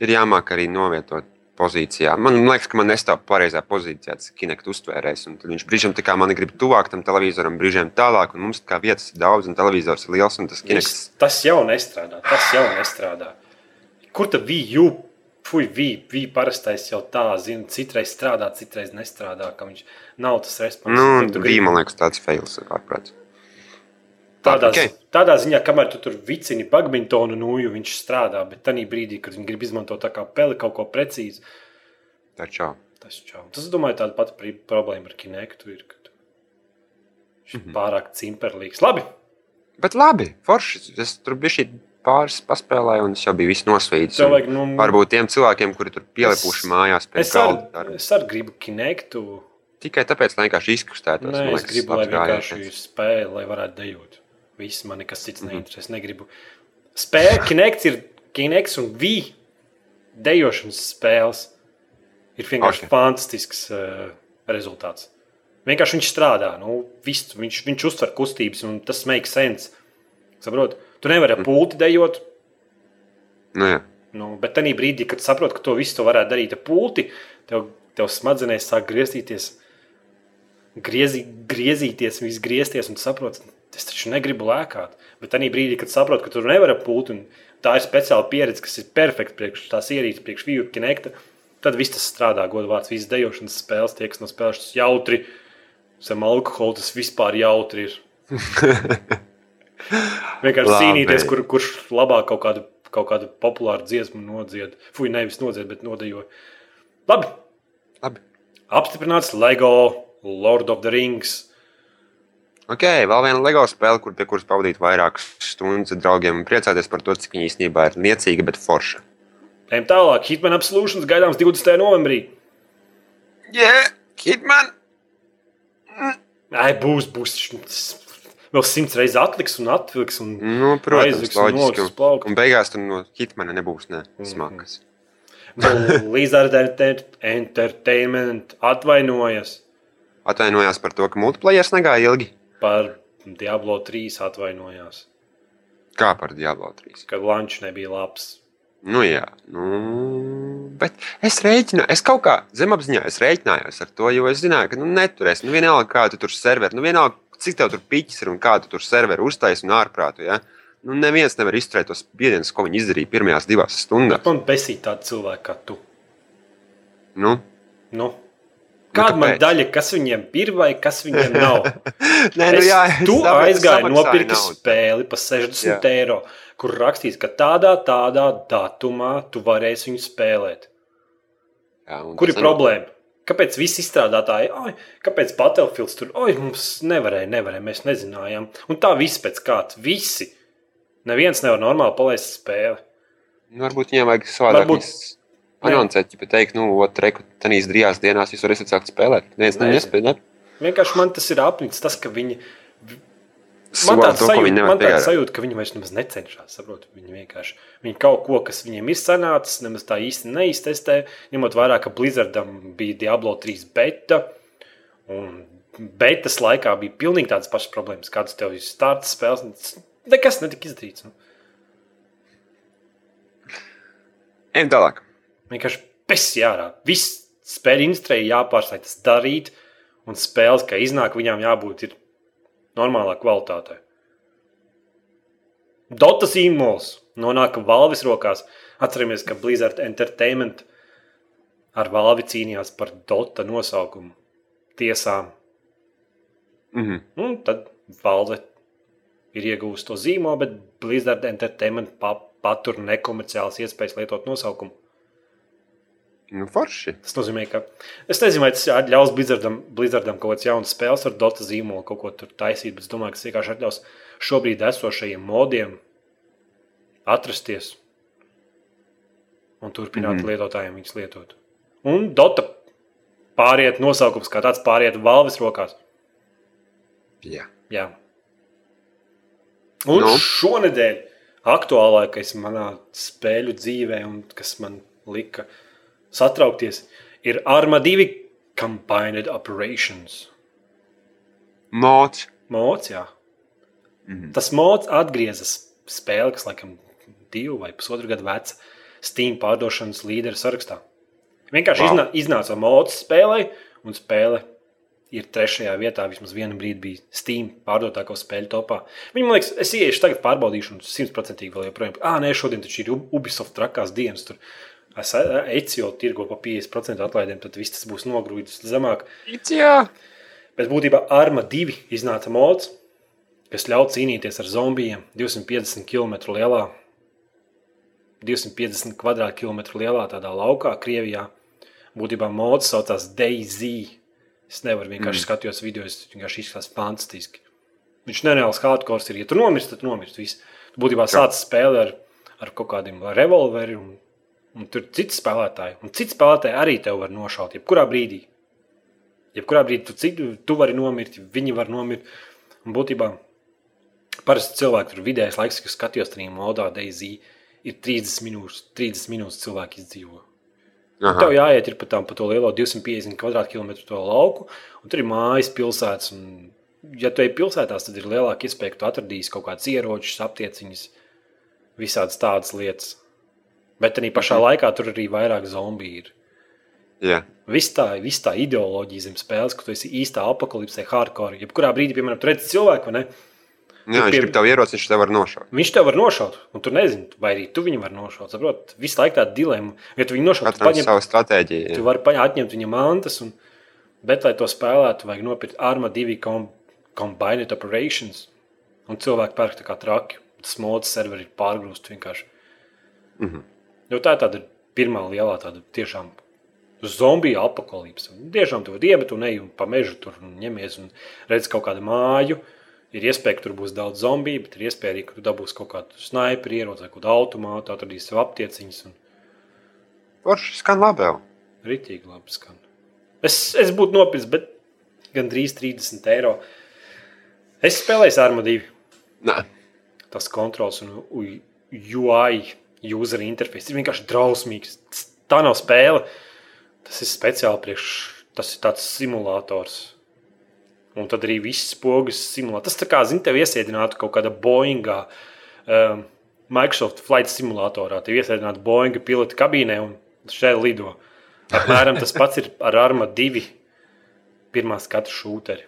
ir jāmāk arī novietot pozīcijā. Man liekas, ka man nestāv pareizā pozīcijā tas kinekta uztvērējs. Viņš brīžiem tā kā man grib tuvāk tam televizoram, brīžiem tālāk, un mums kā vietas ir daudz, un televizors ir liels, un tas kinekts. Tas jau nestrādā, tas jau nestrādā. Kur tad jū? Fui, bija parastais jau tā, zina, citreiz strādā, citreiz nestrādā, ka viņš nav tas respons. Nu, bija, man liekas, tāds fails, ārprāts. Tādā, okay. tādā ziņā, kamēr tu tur vicini badmintonu, nu, viņš strādā, bet tajā brīdī, kad viņi grib izmantot tā kā peli kaut ko precīzi, tas čau. Tas, čau. tas, es domāju, tāda pati problēma ar kinektu ir, ka viņš mm -hmm. pārāk cimperlīgs. Labi! Bet labi, forši. Es tur biju šī pāris paspēlēju, un es jau biju. Vajag, nu, Varbūt tiem cilvēkiem, kuri tur pielipuši mājās pēc galda. Es arī gribu kinektu. Tikai tāpēc, lai vienkārši izkustētos. Nē, es gribu, lai vienkārši spēlē, lai varētu dejot. Viss man nekas cits mm -hmm. neinteresē. Es negribu. Spēle, Kinects ir Kinects un V dejošanas spēles. Ir vienkārši okay. fantastisks uh, rezultāts. Vienkārši viņš strādā, nu, viss, viņš, viņš uztver kustības, un tas makes sense. Saprot? Tu nevari ar pulti dejot. Nu, jā. nu, bet tajā brīdī, kad saproti, ka to visu to varētu darīt ar pulti, tev, tev smadzenēs sāk griezties, griezi, griezīties, viss griezties, un saproti, Es taču negribu lēkāt. Bet tajā brīdī, kad saprotu, ka tur nevar pūt, un tā ir speciāla pieredze, kas ir perfekta priekš tās ierīces, priekš vīru kinekta, tad viss tas strādā. Godvārds, visas dejošanas spēles, tie, kas no spēles jautri, zem alkohola, tas vispār jautri ir. Vienkārši Labi. cīnīties, kur, kurš labāk kaut kādu, kaut kādu populāru dziesmu nodzied. Fui, nevis nodzied, bet nodejo. Labi. Labi. Apstiprināts LEGO Lord of the Rings Ok, vēl viena LEGO spēle, kur, pie kuras pavadīt vairākas stundas ar draugiem un priecāties par to, cik viņa īstenībā ir niecīga, bet forša. Ejam tālāk. Hitman Absolutions gaidāms 20. novembrī. Jā, yeah, Hitman! Mm. Ai, būs, būs. Vēl simts reizes atliks un atvilks. Un nu, protams, aizviks, loģiski. Un, un beigās tur no Hitmana nebūs ne, mhm. smagas. Mm. Līdzard Entertainment atvainojas. Atvainojās par to, ka multiplayer negāja ilgi par Diablo 3 atvainojās. Kā par Diablo 3? Kad lančs nebija labs. Nu, jā, nu, bet es rēķinu, es kaut kā zemapziņā rēķinājos ar to, jo es zināju, ka nu, neturēs. Nu, vienalga, kā tu tur serveri, nu, vienalga, cik tev tur piķis ir un kā tu tur serveri uztaisīji un ārprātu. Ja? Nu, neviens nevar izturēt tos spiedienus, ko viņi izdarīja pirmajās divās stundās. Man besīk tādu cilvēku kā tu. Nu? Nu, Kāda man daļa, kas viņiem ir vai kas viņiem nav? Nē, nu, jā, es, tu aizgāji nopirkt spēli par 60 jā. eiro, kur rakstīts, ka tādā, tādā datumā tu varēsi viņu spēlēt. Jā, kur ir problēma? Kāpēc visi izstrādātāji, oi, kāpēc Battlefields tur, oi, mums nevarēja, nevarēja, mēs nezinājām. Un tā viss pēc kārtas, visi. Neviens nevar normāli palaist spēli. Nu, varbūt viņiem vajag savādāk. Varbūt anoncēt, ja teikt, nu, otru tenīs drīzās dienās jūs varat sākt spēlēt. Neviens nespēja. Ne? Vienkārši man tas ir apnicis, tas, ka viņi. Man tāda sajūta, man tāda sajūta, ka viņi vairs nemaz necenšas. Saprot, viņi vienkārši viņi kaut ko, kas viņiem ir sanācis, nemaz tā īsti neiztestē. Ņemot vērā, ka Blizzardam bija Diablo 3 beta, un betas laikā bija pilnīgi tādas pašas problēmas, kādas tev ir starta spēles. Nekas netika izdarīts. Nu. Ejam tālāk. Vienkārši pesi ārā. Viss spēļu industrijai jāpārstāj tas darīt, un spēles, kā iznāk, viņām jābūt normālā kvalitātē. Dotas īmols nonāk Valvis rokās. Atceramies, ka Blizzard Entertainment ar Valvi cīnījās par Dota nosaukumu tiesām. Mm -hmm. Un tad Valve ir iegūsta to zīmolu, bet Blizzard Entertainment patur nekomerciālas iespējas lietot nosaukumu. Nu, forši. Tas nozīmē, ka es nezinu, vai tas ļaus Blizzardam, Blizzardam kaut kādas jaunas spēles ar Dota zīmolu, kaut ko tur taisīt, bet es domāju, ka tas vienkārši atļaus šobrīd esošajiem modiem atrasties un turpināt mm -hmm. lietotājiem viņus lietot. Un Dota pāriet nosaukums kā tāds pāriet valves rokās. Jā. Jā. Un nu. šonadēļ aktuālākais manā spēļu dzīvē, un kas man lika satraukties, ir Arma 2 Combined Operations. Mods. Mods, jā. Mm -hmm. Tas mods atgriezas spēle, kas laikam divu vai pusotru gadu veca Steam pārdošanas līderu sarakstā. Vienkārši Wow. wow. iznāca mods spēlē, un spēle ir trešajā vietā. Vismaz vienu brīdi bija Steam pārdotāko spēļu topā. Viņi man liekas, es ieiešu tagad pārbaudīšu, un simtprocentīgi vēl joprojām. Ah, nē, šodien taču ir Ubisoft trakās dienas. Tur es Ecio tirgo pa 50% atlaidēm, tad viss tas būs nogrūdis zemāk. Jā, Bet būtībā Arma 2 iznāca mods, kas ļauj cīnīties ar zombijiem 250 km lielā, 250 km2 lielā tādā laukā, Krievijā. Būtībā mods saucās DayZ. Es nevaru vienkārši mm. skatīties video, es vienkārši izskatās fantastiski. Viņš nereāls hardcore ir. Ja tu nomirsti, tad nomirsti. Viss. Tu būtībā sāc spēli ar, ar kaut kādiem revolveriem, un, un tur ir citi spēlētāji. Un citi spēlētāji arī tevi var nošaut jebkurā brīdī. Jebkurā brīdī tu, citu, tu vari nomirt, viņi var nomirt. Un būtībā parasti cilvēki tur vidējais laiks, kas skatījos tajā modā, DayZ, ir 30 minūtes. 30 minūtes cilvēki izdzīvo. Tev jāiet pa, tām, pa to lielo 250 km2 to lauku, un tur ir mājas, pilsētas. Un, ja tu ej pilsētās, tad ir lielāka iespēja, ka tu atradīsi kaut kādas ieročus, aptieciņas, visādas tādas lietas. Bet arī pašā laikā tur arī vairāk zombiju ir. Jā. Viss tā, viss tā ideoloģija zem spēles, ka tu esi īstā apakalipsē, hardcore. Jebkurā brīdī, piemēram, tu redzi cilvēku, ne? Jā, viņš pie- grib tev ieroci, viņš tev var nošaut. Viņš tev var nošaut, un tu nezini, vai arī tu viņu vari nošaut. Saprot, visu laiku tāda dilema. Ja tu viņu nošautu, tad paņem, savu stratēģiju. tu jā. vari paņemt, atņemt viņa mantas, un, bet, lai to spēlētu, vajag nopirkt Arma 2 com, Combined Operations, un cilvēki pērk tā kā traki. Tas mods serveri ir pārgrūst vienkārši. Mhm. Jo tā ir tāda pirmā lielā tāda tiešām zombiju apakalipse. Tiešām tu vari iebet un ej un pa mežu tur un ņemies un redz kaut kādu māju. Ir iespēja, ka tur būs daudz zombiju, bet ir iespēja arī, ka tu dabūsi kaut kādu sniperi, ieroci vai kādu automātu, atradīsi sev aptieciņas un Forši skan labi. jau. ritīgi labi skan. Es, es būtu nopircis, bet gandrīz 30 eiro. Es spēlēju Arma 2. Nē, tas kontrols un UI, user interface ir vienkārši drausmīgs. Tā nav spēle. Tas ir speciāli priekš, tas ir tāds simulators. Un tad arī viss pogas simulā. Tas tā kā, zini, tev iesēdinātu kaut kādā Boeingā, um, Microsoft Flight simulatorā. Tev iesēdinātu Boeinga pilota kabīnē un šeit lido. Apmēram tas pats ir ar Arma 2 pirmā skatu šūteri.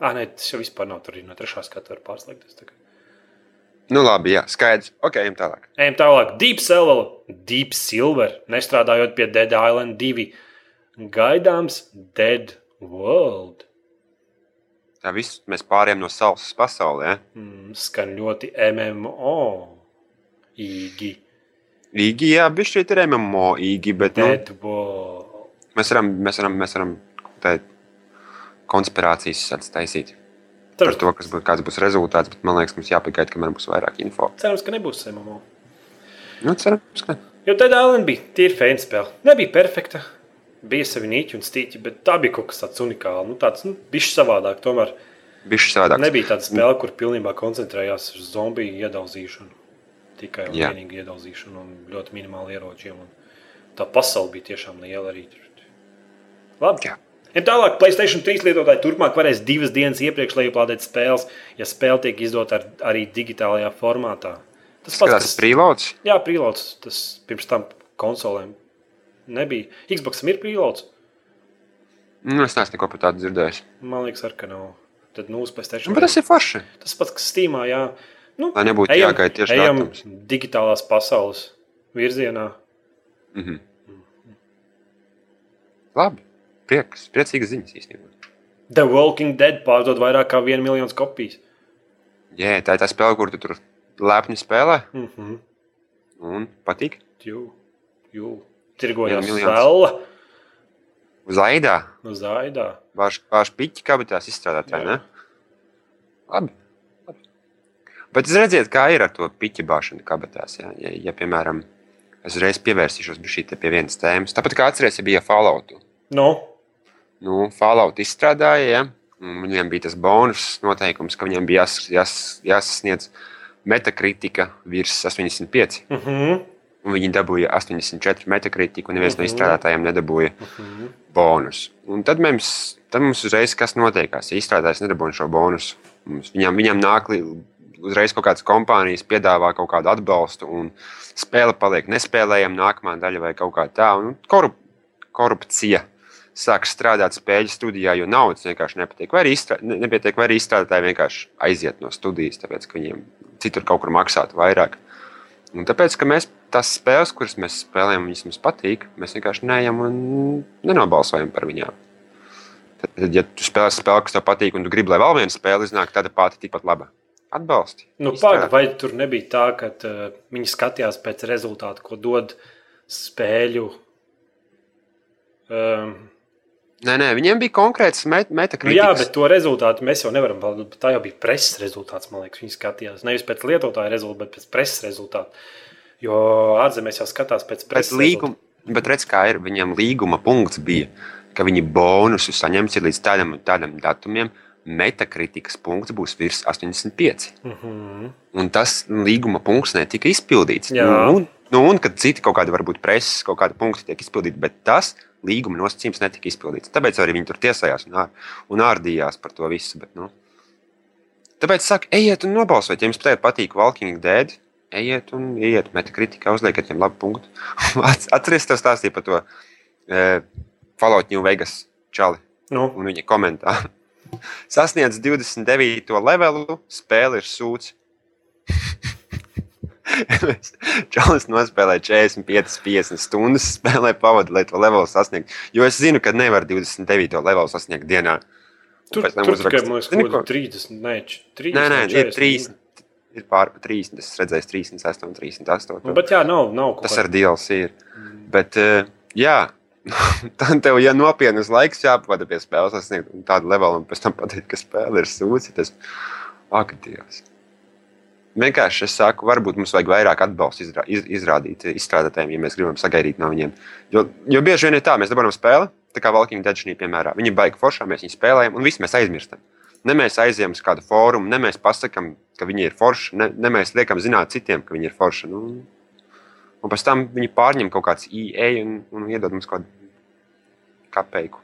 Ah, nē, tas jau vispār nav tur no trešā skatu var pārslēgties. tagad. Nu labi, jā, skaidrs. Ok, ejam tālāk. Ejam tālāk. Deep Silver, Deep Silver, nestrādājot pie Dead Island 2. Gaidāms Dead World. Tā viss mēs pārējām no savas pasaules. Ja? Mm, skan ļoti MMO. Īgi. Īgi, jā, bija šī ir MMO īgi, bet nu, Dead World. mēs varam, mēs varam, mēs varam tā, konspirācijas tādas taisīt. Par Tur to, kas būs, kāds būs rezultāts, bet man liekas, mums jāpagaida, kamēr būs vairāk info. cerams, ka nebūs MMO. Nu, cerams, ka. Jo Dead Island bija tīra fēna spēle. Nebija perfekta. Bija savi nīķi un stīķi, bet tā bija kaut kas tāds unikāls. Nu, tāds, nu, bišķi savādāk. Tomēr Bišķi savādāk. nebija tāda spēle, kur pilnībā koncentrējās uz zombiju iedauzīšanu. Tikai un Jā. vienīgi iedauzīšanu un ļoti minimāli ieročiem. Un tā pasaule bija tiešām liela arī. tur. Labi. Jā. Ja tālāk, Placēta 3 lietotāji turpmāk varēs divas dienas iepriekš lejuplādēt spēles, ja spēle tiek izdota ar, arī digitālajā formātā. Tas Skatās, tas preloads. Jā, preloads. Tas pirms tam konsolēm nebija. Xbox ir preloads. Nu, es neesmu neko par tādu dzirdējis. Man liekas, ar, ka nav. Tad nu, uz PlayStation. Nu, bet tas ir forši. Tas pats, kas Steamā, jā. Nu, Lai nebūtu ejam- jāgaida tieši ejam datums. digitālās pasaules virzienā. Mhm. Labi. Prieks, priecīgas ziņas īstenībā. The Walking Dead pārdod vairāk kā 1 miljonu kopijas. Jā, tā ir tā spēle, kur tu tur lepni spēlē Mm -hmm. un patīk. Jū, jū. Tirgojās miljons. Zella Zaidā, no Zaidā. vārš piķi kabatās izstrādāt, vai Jā. ne? Labi. labi. Bet es redziet, kā ir ar to piķi bāšanu kabatās. Ja, ja, ja piemēram, es reiz pievērsīšos pie šī te pie vienas tēmas. Tāpat kā atceries, ja bija Fallout. Nu, Nu, Fallout izstrādāja, ja? viņiem bija tas bonus noteikums, ka viņiem bija jās, jās, jāsasniedz metakritika virs 85. mm -hmm. Un viņi dabūja 84 metakritiku, un neviens no Mhm. izstrādātājiem nedabūja bonus. Un tad mums, tad mums uzreiz kas notiekās. Ja izstrādājs nedabūja šo bonusu, mums, viņam, viņam nāk uzreiz kaut kādas kompānijas piedāvā kaut kādu atbalstu, un spēle paliek nespēlējama nākamā daļa vai kaut kā tā. Un korup korupcija sāk strādāt spēļu studijā, jo naudas vienkārši nepatīk. Vai arī, izstrā, nepietiek, vai arī izstrādātāji vienkārši aiziet no studijas, tāpēc ka viņiem citur kaut kur maksātu vairāk. Un tāpēc, ka mēs tās spēles, kuras mēs spēlējam, viņas mums patīk, mēs vienkārši neejam un nenobalsojam par viņām. Tad, ja tu spēlē spēli, kas tev patīk, un tu gribi, lai vēl viena spēle iznāk, tad pati tikpat laba. Atbalsti. Nu, Pagaidām, vai tur nebija tā, ka uh, viņi skatījās pēc rezultātu, ko dod spēļu um, Nē, nē, viņiem bija konkrēts met metakritika. Nu, jā, bet to rezultātu mēs jau nevaram pateikt. Tā jau bija preses rezultāts, man liekas. Viņi skatījās nevis pēc lietotāja rezultātu, bet pēc preses rezultātu. Jo ārzemēs jau skatās pēc preses līguma. Bet redz, kā ir. Viņiem līguma punkts bija, ka viņi bonusu saņems līdz tādam, tādam datumam. Metakritikas punkts būs virs 85. Mm -hmm. Un tas līguma punkts netika izpildīts. Jā. Nu, nu, un kad citi kaut kādi varbūt preses, kaut kādi punkti tiek izpildīti, bet tas līguma nosacījums netika izpildīts. Tāpēc arī viņi tur tiesājās un, ār, un ārdījās par to visu. Bet, nu. Tāpēc saka, ejiet un nobalsojiet. Ja jums patīk Walking Dead, ejiet un ejiet, metiet kritikā, uzliekat viņam labu punktu. Atcerieties, tas stāstīja par to e, Fallout New Vegas čali nu. un viņa komentāru. Sasniedz 29. levelu, spēle ir sūds. Čalis nospēlēja 45, 50 stundas, spēlē pavadu, lai to levelu sasniegtu. Jo es zinu, ka nevar 29. levelu sasniegt dienā. Tur tur tikai mums ir 30, ne 30. Nē, nē, ir 30. Ir pār 30, es redzēju, 36 un 38. Nu, bet jā, nav, nav Tas ar DLC ir. Mm. Bet, uh, jā, tad tev, ja nopietnas laiks jāpavada pie spēles, sasniegt tādu levelu, un pēc tam pateikt, ka spēle ir sūci, tas ak, Dievs. Vienkārši es saku, varbūt mums vajag vairāk atbalsta izrā, iz, izrādīt izstrādātājiem, ja mēs gribam sagaidīt no viņiem. Jo, jo bieži vien ir tā, mēs dabūjam spēli, tā kā Valkīna Deadžnī, piemēram, viņi baigi foršā, mēs viņu spēlējam, un viss mēs aizmirstam. Ne mēs aizējām uz kādu fórumu, ne mēs pasakām, ka viņi ir forši, ne, ne mēs liekam zināt citiem, ka viņi ir forši. Nu, un pēc tam viņi pārņem kaut kāds IE un, un iedod mums kaut kādu kapeiku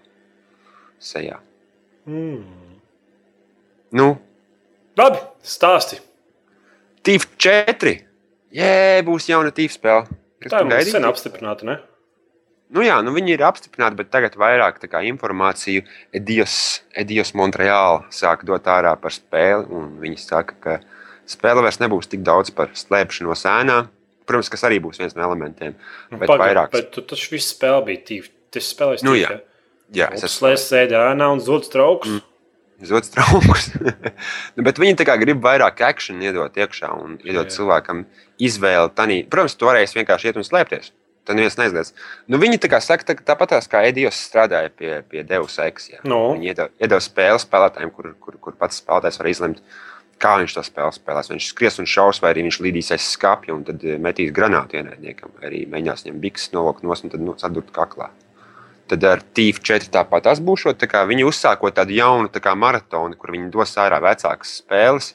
sejā. Mm. Nu, Labi, stāsti! TIF 4. Jē, būs jauna TIF spēle. Kas tā ir sen apstiprināta, ne? Nu jā, nu viņi ir apstiprināti, bet tagad vairāk kā, informāciju Edijos, Edijos Montreāla sāk dot ārā par spēli. Viņi saka, ka spēle vairs nebūs tik daudz par slēpšanos ēnā. Protams, kas arī būs viens no elementiem. Nu, bet Pagad, vairāk... bet tu taču visu spēli bija tīvi. Tas spēlēs nu, jā. Jā, es esmu slēdzis sēdē ēnā un zudis trauks. Mm zudis traukus. nu, bet viņi grib vairāk akciju iedot iekšā un iedot jā. cilvēkam izvēli. Tanī. Protams, tu varēsi vienkārši iet un slēpties. Tad neviens neizliedz. Nu, viņi tā kā saka, tā, tāpat kā Edijos strādāja pie, pie Deus Ex. No. Viņi iedod, iedod spēli spēlētājiem, kur, kur, kur pats spēlētājs var izlemt, kā viņš to spēli spēlēs. Viņš skries un šaus, vai arī viņš lidīs aiz skāpja un tad metīs granātu ienaidniekam, vai arī mēģinās viņam bikses novokt no un tad nu, sadurt kaklā. Tad ar TIF 4 tāpat tas būs. Viņi uzsākot tādu jaunu tā maratonu, kur viņi dos ārā vecākas spēles.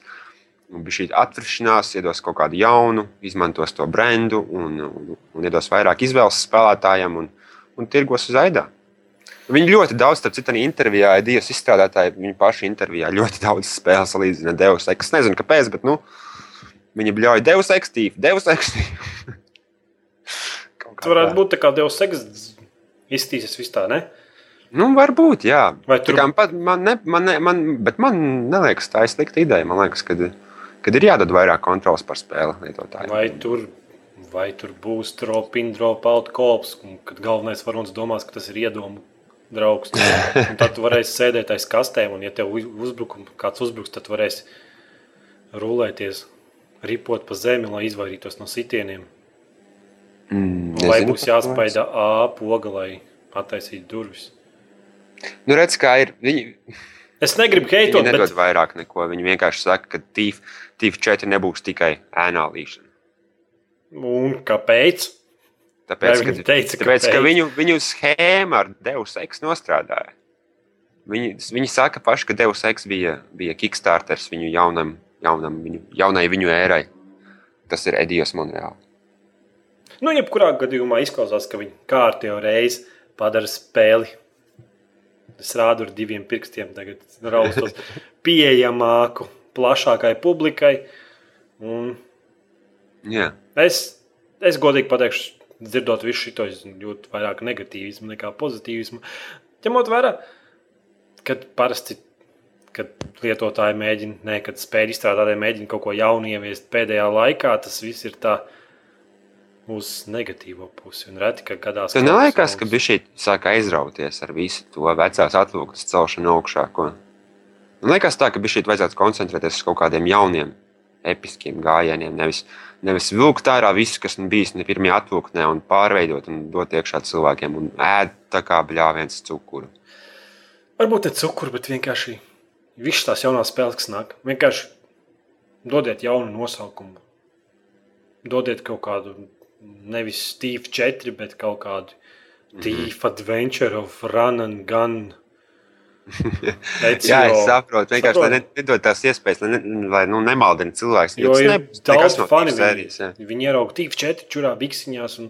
Bija šī atvēršanās, iedos kaut kādu jaunu, izmantos to brendu un, un, un iedos vairāk izvēles spēlētājiem un, un tirgos uz aidā. Viņi ļoti daudz, starp citu, intervijā, Dievs izstrādātāji, viņa paša intervijā ļoti daudz spēles salīdzina Deus Ex. Es nezinu, kāpēc, bet nu, viņi bļauj Deus Ex, Deus Ex. Tas varētu būt tā kā Deus Ex izskatīsies viss tā, ne? Nu, varbūt, jā. Vai tur... pat, man, ne, man, ne, man, bet man liekas, tā ir slikta ideja. Man liekas, ka ir jādod vairāk kontrols par spēli lietotājiem. Vai tur, vai tur būs drop-in, drop-out kops, kad galvenais varonis domās, ka tas ir iedomu draugs. Un tad tu varēsi sēdēt aiz kastēm, un, ja tev uzbrukum, kāds uzbruks, tad varēsi rulēties, ripot pa zemi, lai izvairītos no sitieniem. Mm, Vai būs jāspaida A poga, lai attaisītu durvis? Nu, redz, kā ir. Viņi... Es negribu heitot. Viņi nedod bet... vairāk neko. Viņi vienkārši saka, ka TIF, TIF 4 nebūs tikai ēnā līšana. Un kāpēc? Tāpēc, ka, teica, tāpēc ka viņu, viņu schēma ar Deus Ex nostrādāja. Viņi, viņi saka paši, ka Deus Ex bija, bija Kickstarters viņu jaunam, jaunam, viņu, jaunai viņu ērai. Tas ir Edijos Monreāls. Nu, jebkurā gadījumā izklausās, ka viņi kārtīgi reizi padara spēli. Es rādu ar diviem pirkstiem, tagad raustos pieejamāku, plašākai publikai. Un Jā. es, es godīgi pateikšu, dzirdot visu šo, es jūtu vairāk negatīvismu nekā pozitīvismu. Ņemot vērā, kad parasti, kad lietotāji mēģina, ne, kad spēļu izstrādātāji mēģina kaut ko jaunu ieviest pēdējā laikā, tas viss ir tā uz negatīvo pusi. Un reti, ka gadās. Tev neliekas, ka bija šī sāka aizrauties ar visu to vecās atlūkas celšanu augšā? Ko? Man liekas, tā, ka bija šī vajadzētu koncentrēties uz kaut kādiem jauniem, episkiem gājieniem. Nevis, nevis vilkt ārā visu, kas nu bijis ne pirmajā atlūknē, un pārveidot un dot iekšā cilvēkiem un ēd tā kā bļāviens cukuru. Varbūt ne cukuru, bet vienkārši visas tās jaunās spēles, kas nāk. Vienkārši dodiet jaunu nosaukumu. Dodiet kaut kādu, nevis Steve 4, bet kaut kādu Thief Adventure of Run and Gun. Jā, es saprotu. Vienkārši lai Saprotu. ne- nedod tās iespējas, lai, ne, lai nu, nemaldina cilvēks. Jo ir nebūs daudz no fani. sērijas. Viņi, viņi ierauga Thief 4, čurā biksiņās un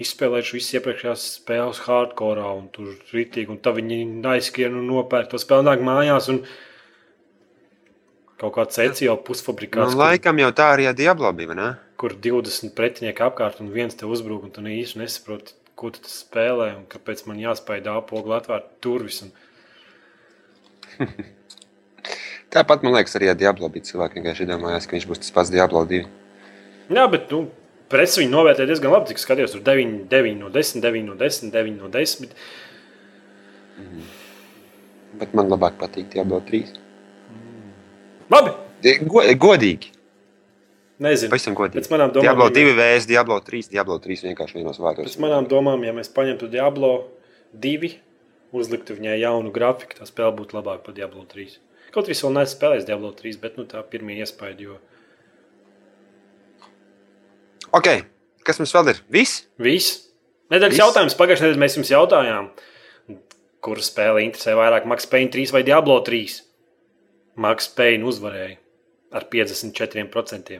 izspēlējuši visas iepriekšējās spēles hardcore, un tur rītīgi, un tad viņi aizskrien un nopērk to spēli, nāk mājās. Un, Kaut kāds Ezio Nu, pusfabrikāts, kur- laikam jau tā arī ar Diablo bija. Ne? kur 20 pretinieki apkārt un viens te uzbrūk, un tu īsti nesaproti, ko tu spēlē un kāpēc man jāspēj dāpogli atvērt durvis. Un... Tāpat man liekas, arī ar Diablo bija cilvēki, kas iedomājās, ka viņš būs tas pats Diablo 2. Jā, bet nu, presi viņu novērtē diezgan labi. Cik skatījos, tur 9, 9 no 10, 9 no 10, 9 no 10. Bet man labāk patīk Diablo 3. Labi, Go, godīgi. nezinu. Pavisam godīgi. Pēc manām domām, Diablo ja 2 vs. Diablo 3. Diablo 3 vienkārši vienos vārdos. Pēc manām domām, ja mēs paņemtu Diablo 2, uzliktu viņai jaunu grafiku, tā spēle būtu labāka par Diablo 3. Kaut arī es vēl neesmu spēlējis Diablo 3, bet nu, tā pirmie iespēja, jo Ok, kas mums vēl ir? Viss? Viss. Nedēļas jautājums. Pagājušajā nedēļā mēs jums jautājām, kura spēle interesē vairāk, Max Payne 3 vai Diablo 3. Max Payne uzvarēja ar 54%.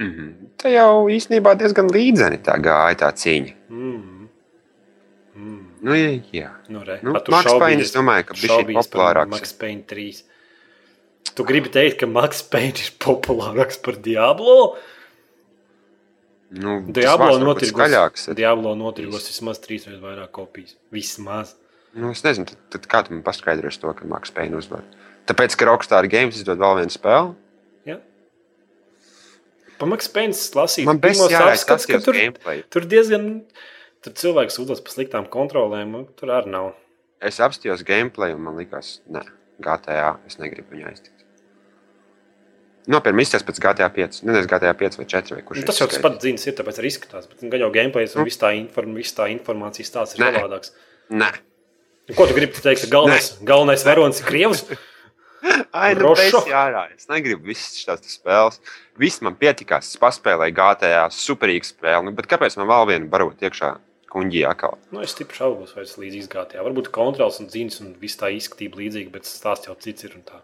Mm -hmm. Tā jau īstenībā diezgan līdzeni tā gāja tā cīņa. Mm. Mm. Nu, jā, jā. Nu, re, Nu, šaubies- Payne, es domāju, ka šaubies par populārāks. Max Payne 3. Tu gribi teikt, ka Max Payne ir populārāks par Diablo? Nu, Diablo notirgos. Diablo notirgos vismaz trīs reizes vairāk kopijas. Vismaz. Nu, es nezinu, tad, tad kā tu man paskaidrosi to, ka Max Payne uzvar? Tāpēc, ka Rockstar Games izdod vēl vienu spēli. Ja? Pa Max Payne lasīt, Man jāraisa apskats, ka tur, gameplay. tur diezgan. Tur cilvēks sūdzas par sliktām kontrolēm, tur arī nav. Es apstājos gameplay, un man liekas, ne, GTA. Es negribu viņu aiztikt. Nopirkt izsēs pēc GTA 5. Nezinu, GTA 5 vai 4 vai. Nu, tas jau tas pats zināms, ir tāpēc arī izskatās. Bet gan jau gameplays un viss tā, inform, viss tā informācija stāsts ir Nē. savādāks. Nē. Nu, Ko tu gribi teikt? Galvenais, galvenais varonis ir Krievs. Ai, nu, jārā. Es negribu visas šīs spēles. Viss man pietikās. Es paspēlēju GTA superīgu spēli. Nu, bet kāpēc man vēl vienu barot iekšā kuģī atkal? Nu, es stipri šaubos, vai tas līdz izgātajā. Varbūt kontrols un ziņas un viss tā izskatība līdzīga, bet stāsts jau cits ir. un tā.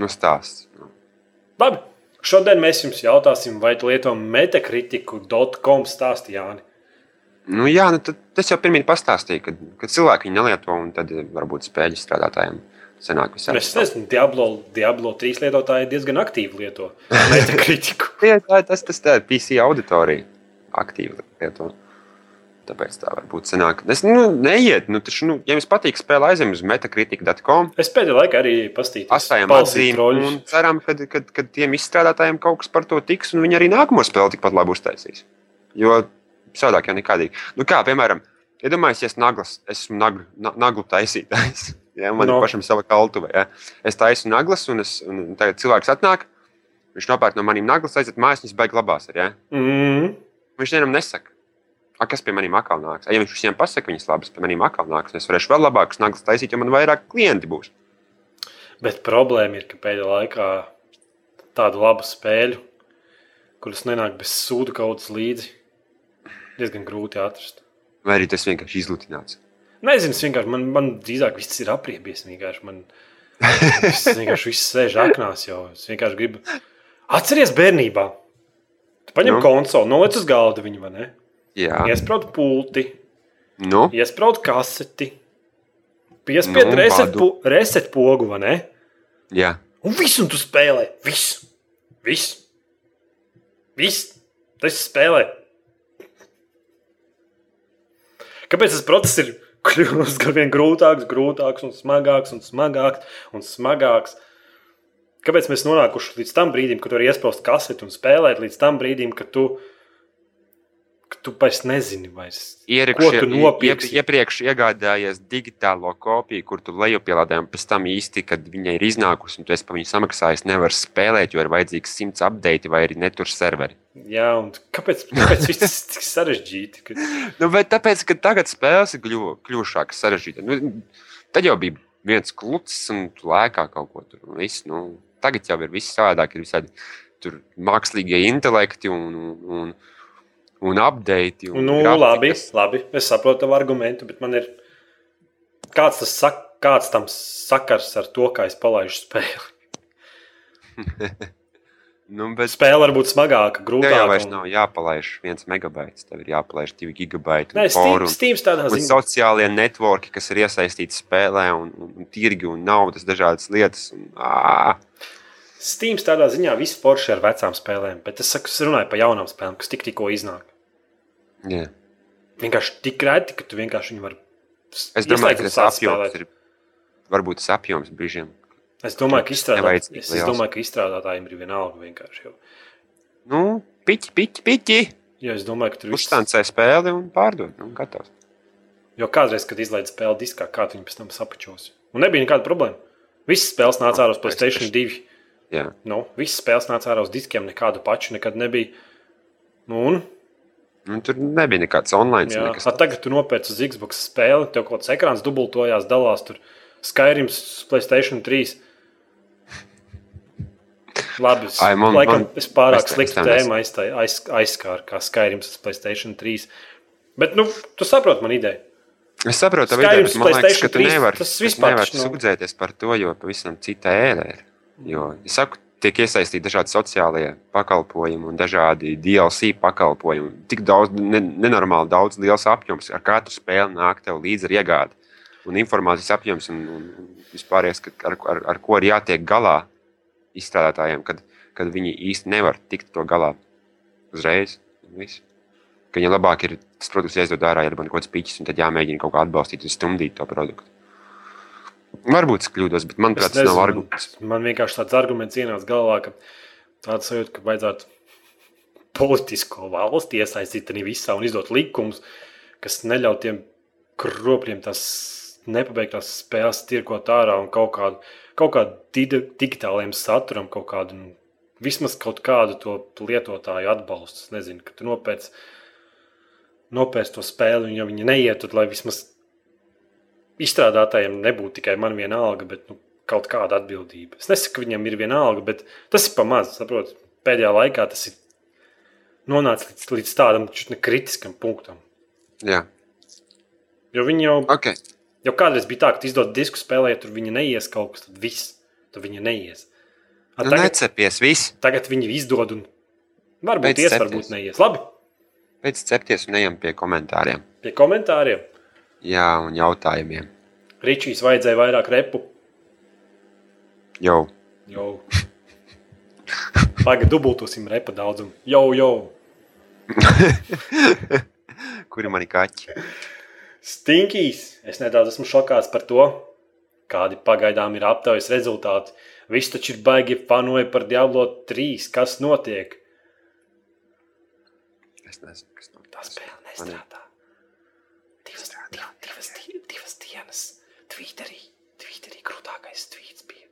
Nu, stāsts. Nu. Labi, šodien mēs jums jautāsim, vai tu lieto metakritiku.com stāstu Jāni. Nu, jā, nu, tas jau pirmie pastāstīja, ka, ka cilvēki viņu nelieto, un tad eh, varbūt spēļu strādātājiem sanāk visā. Es nezinu, Diablo, Diablo 3 lietotāji diezgan aktīvi lieto metakritiku. Jā, tā, tas, tas tā ir PC auditorija. Aktīvi lieto. Tāpēc tā var būt sanāk. Es nu, neiet, nu, taču, nu, ja jums patīk spēle, aizem uz metacritic.com. Es pēdējā laikā arī pastīju Astājam atzīmi un ceram, ka, ka, ka tiem izstrādātājiem kaut kas par to tiks, un viņi arī nākamo spēli tikpat labi uztaisīs. Jo savādāk jau nekādīgi. Nu, kā, piemēram, iedomājieties, ja es, naglas, esmu naglu, na- naglu taisītājs. Ja, man no. Ir pašam sava kaltuve. Ja. Es taisu naglas, un, es, un tagad cilvēks atnāk, viņš nopērk no maniem naglas, aiziet mājās, viņas beigas labās. Ar, ja. Mm. Viņš vienam nesaka. A, kas pie maniem atkal nāks? A, ja viņš visiem pasaka, viņas labas, pie maniem atkal nāks. Es varēšu vēl labākas naglas taisīt, jo man vairāk klienti būs. Bet problēma ir, ka pēdējā laikā tādu labu spēļu, kuras nenāk bez sūdu kaudzes līdzi, diezgan grūti atrast. Vai arī tas vienkārši izlutināts. Nezinu, es vienkārši man, man drīzāk viss ir apriebies. Vienkārši man viss, vienkārši viss sēž aknās jau. Es vienkārši gribu. Atceries bērnībā. Tu paņem Nu? konsoli, noliec uz galda viņu, vai ne? Jā, Iesprādi pulti, nu, iesprādi kaseti, piespied Nu, reset, po, reset pogu, vai ne? jā. Un visu un tu spēlē. Visu. Visu. Viss, tas spēlē. Kāpēc tas process ir kļūst ar vien grūtāks, grūtāks un smagāks un smagāks un smagāks? Kāpēc mēs nonākuši līdz tam brīdim, kad tu vari iesprāst kaseti un spēlēt, līdz tam brīdim, kad tu, kad tu vairs nezini, vairs, Iepriekš, ko tu nopirksi? iepriekš iegādājies digitālo kopiju, kur tu lejupielādē, un pēc tam īsti, kad viņa ir iznākusi, un tu esi par viņu samaksājis, nevar spēlēt, jo ir vajadzīgs simts update vai arī netur serveri. Jā, un kāpēc, kāpēc viss tas ir tik sarežģīti? Ka... Nu, bet tāpēc, ka tagad spēles ir kļuvu, kļuvušākas, sarežģītas. Nu, tad jau bija viens klucis un tu lēkā kaut ko tur. Viss, nu, tagad jau ir viss savādāk. Ir visādi tur mākslīgie intelekti un, un, un, un update. Un Nu, labi, labi, es saprotu tavu argumentu, bet man ir kāds, tas sak, kāds tam sakars ar to, kā es palaidu spēli. Nu, bet Spēle var būt smagāka, tev jau vairs grūtāka. nav jāpalaiž viens megabaits. Tev ir jāpalaiž divi gigabaiti. Nē, un Steam, un- Steam tādā Un ziņā. sociālie networki, kas ir iesaistīti spēlē, un, un, un tirgi un naudas, dažādas lietas. Un, ā, Steam tādā ziņā viss forši ar vecām spēlēm, bet es, saku, es runāju par jaunām spēlēm, kas tik, tikko iznāk. jā. Vienkārši tik reti, ka tu vienkārši viņu vari. Es domāju, ka un tas apjoms ir. Varbūt tas apjoms brīžiem. Es domāju, ka, izstrādāt, es, es domāju, ka izstrādātājiem ir vienalga vienkārši. Jo, Nu, piķi, piķi, piķi. jo es domāju, ka tur viss Uztancē spēli un pārdod. Nu, gatavs. Jo kādreiz, kad izlaiž spēli diskā, kā tu viņu pēc tam sapačos. Un nebija nekāda problēma. Visas spēles nāca ārā uz Playstation 2. Jā. Nu, visas spēles nāca ārā uz diskiem, nekādu pašu nekad nebija. Nu, un, Nu, tur nebija nekāds online. jā, Nekas. a, tagad tu nopērci uz Xbox spēli, tev kaut kāds ekrāns dubultojās, dalās tur Skyrims, Playstation 3. Labi, es, Ai, man- laikam, man- es pārāk sliktu tēmu aiztai- aiz, aizskāru, kā Skyrims uz Playstation 3. Bet, nu, tu saproti man ideju. Es saprotu, Skyrims, man liekas, ka tu 3, nevari nevari sūdzēties par to, jo pavisam cita ēra ir. Jo, es saku, tiek iesaistīti dažādi sociālie pakalpojumi un dažādi DLC pakalpojumi. Tik daudz, ne, nenormāli daudz liels apjoms. Ar katru spēli nāk tev līdzi ar iegādi. Un informācijas apjoms un, un, vispārējais, ar, ar, ar ko ir jātiek galā izstrādātājiem, kad, kad viņi īsti nevar tikt to galā uzreiz. un viss. Ka viņam labāk ir tas produkts jāizdod ārā, ja ir kaut kāds piķis, un tad jāmēģina kaut kā atbalstīt un stumdīt to produktu. Varbūt es kļūdos, bet manuprāt, tas nav arguments. Man vienkārši tāds arguments ienāca galvā, ka tāds sajūta, ka vajadzētu politisko valsti iesaistīt arī visā un izdot likumus, kas neļauj tiem kropļiem tās nepabeigtās spēles tirkot ārā un kaut kādu, kaut kādu digitāliem saturam, kaut kādu, vismaz kaut kādu to lietotāju atbalstu. Es nezinu, ka tu nopērci nopērci to spēli, un ja viņi neiet, tad lai vismaz izstrādātājiem nebūtu tikai man viena alga, bet nu, kaut kāda atbildība. Es nesaku, ka viņam ir viena alga, bet tas ir pamazs. Saprot, pēdējā laikā tas ir nonācis līdz, līdz tādam kritiskam punktam. Jā, Jo viņi jau, ok. jau kādreiz bija tā, ka izdod disku spēlē, ja tur viņa neies kaut kas, tad viss, tad viņa neies. A, Nu, tagad, necepies, viss. tagad viņi izdod un varbūt Beidz ies, cepties. varbūt neies. Labi, Pēc cepties un ejam pie komentāriem. pie komentāriem. Jā, un jautājumiem. Ričijs vajadzēja vairāk repu. Jau. Jau. Pagaid, dubultosim repa daudzumu. Jau, jau. Kuri mani kaķi? Stinkīs. Es nedaudz esmu šokāts par to, kādi pagaidām ir aptaujas rezultāti. Viss taču ir baigi fanoja par Diablo 3. Kas notiek? Es nezinu, kas no Tā spēle nestrādā. Divas, div, divas, di- divas dienas. Twitterī, Twitterī grūtākais tweets bija.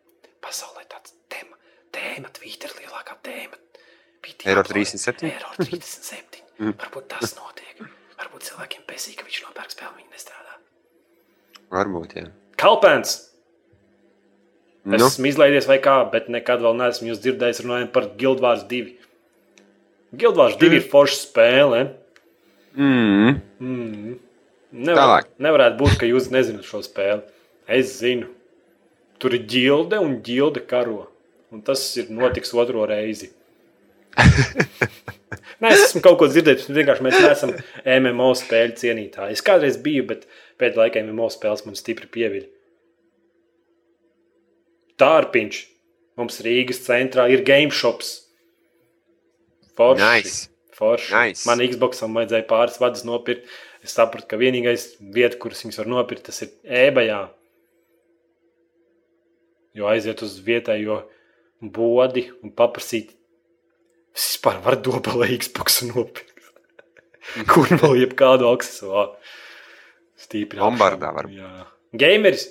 Pasaulē tāds tēma, tēma Twitter lielākā tēma. bija Error Diablo. 37? Error 37. Mm. Varbūt tas notiek. Varbūt cilvēkiem pēcīgi, ka viņš nopērk spēli, viņi nestrādā. Varbūt, jā. Kalpēns! Es Nu, esmu izlaidies vai kā, bet nekad vēl neesmu jūs dzirdējis runājot par Guild Wars 2. Guild Wars 2 ir forša spēle. mm, Mm. Nevar, Tālāk. nevarētu būt, ka jūs nezināt šo spēli. Es zinu. Tur ir ģilde un ģilde karo. Un tas ir notiks otro reizi. Nē, es esmu kaut ko dzirdējis. Vienkārši mēs neesam MMO spēļu cienītāji. Es kādreiz biju, bet pēdējā laikā MMO spēles man stipri pieviļ. Tārpiņš. Mums Rīgas centrā ir game shops. Forši. Nice. Forši. Nice. Man Xboxam vajadzēja pāris vadus nopirkt. Es sapratu, ka vienīgais vieta, kuras viņas var nopirkt, tas ir eBayā. Jo aiziet uz vietējo bodi un paprasīt, vispār varu dobelē Xbox nopirkt. Kur vēl jebkādu aksesuāru. Stīpri Lombardā var. Jā. Gameris.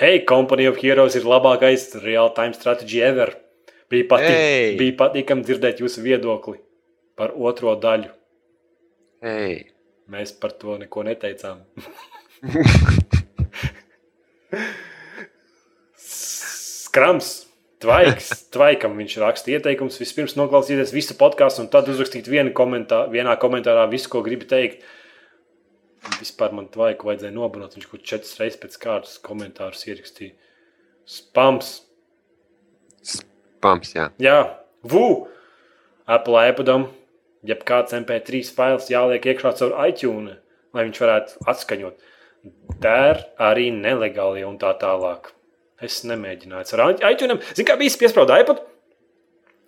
Hei, Company of Heroes ir labākais real-time strategy ever. Bija, patīk, Hey! bija patīkami dzirdēt jūsu viedokli par otro daļu. Hei, Mēs par to neko neteicām. Skrams, tvaiks, tvaikam viņš raksta ieteikums. Vispirms noklausīties visu podkāstu un tad uzrakstīt vienu komentā, vienā komentārā visu, ko gribi teikt. Vispār man tvaiku vajadzēja nobanot. Viņš kaut četras reizes pēc kārtas komentārus ierakstīja. Spams. pams, jā. Jā, VU. Apple iPadam, ja kāds MP3 fails jāliek iekšā caur iTunes, lai viņš varētu atskaņot. Der arī nelegāli un tā tālāk. Es nemēģināju ar iTunes. Zinu, kā bija piesprādzis iPad.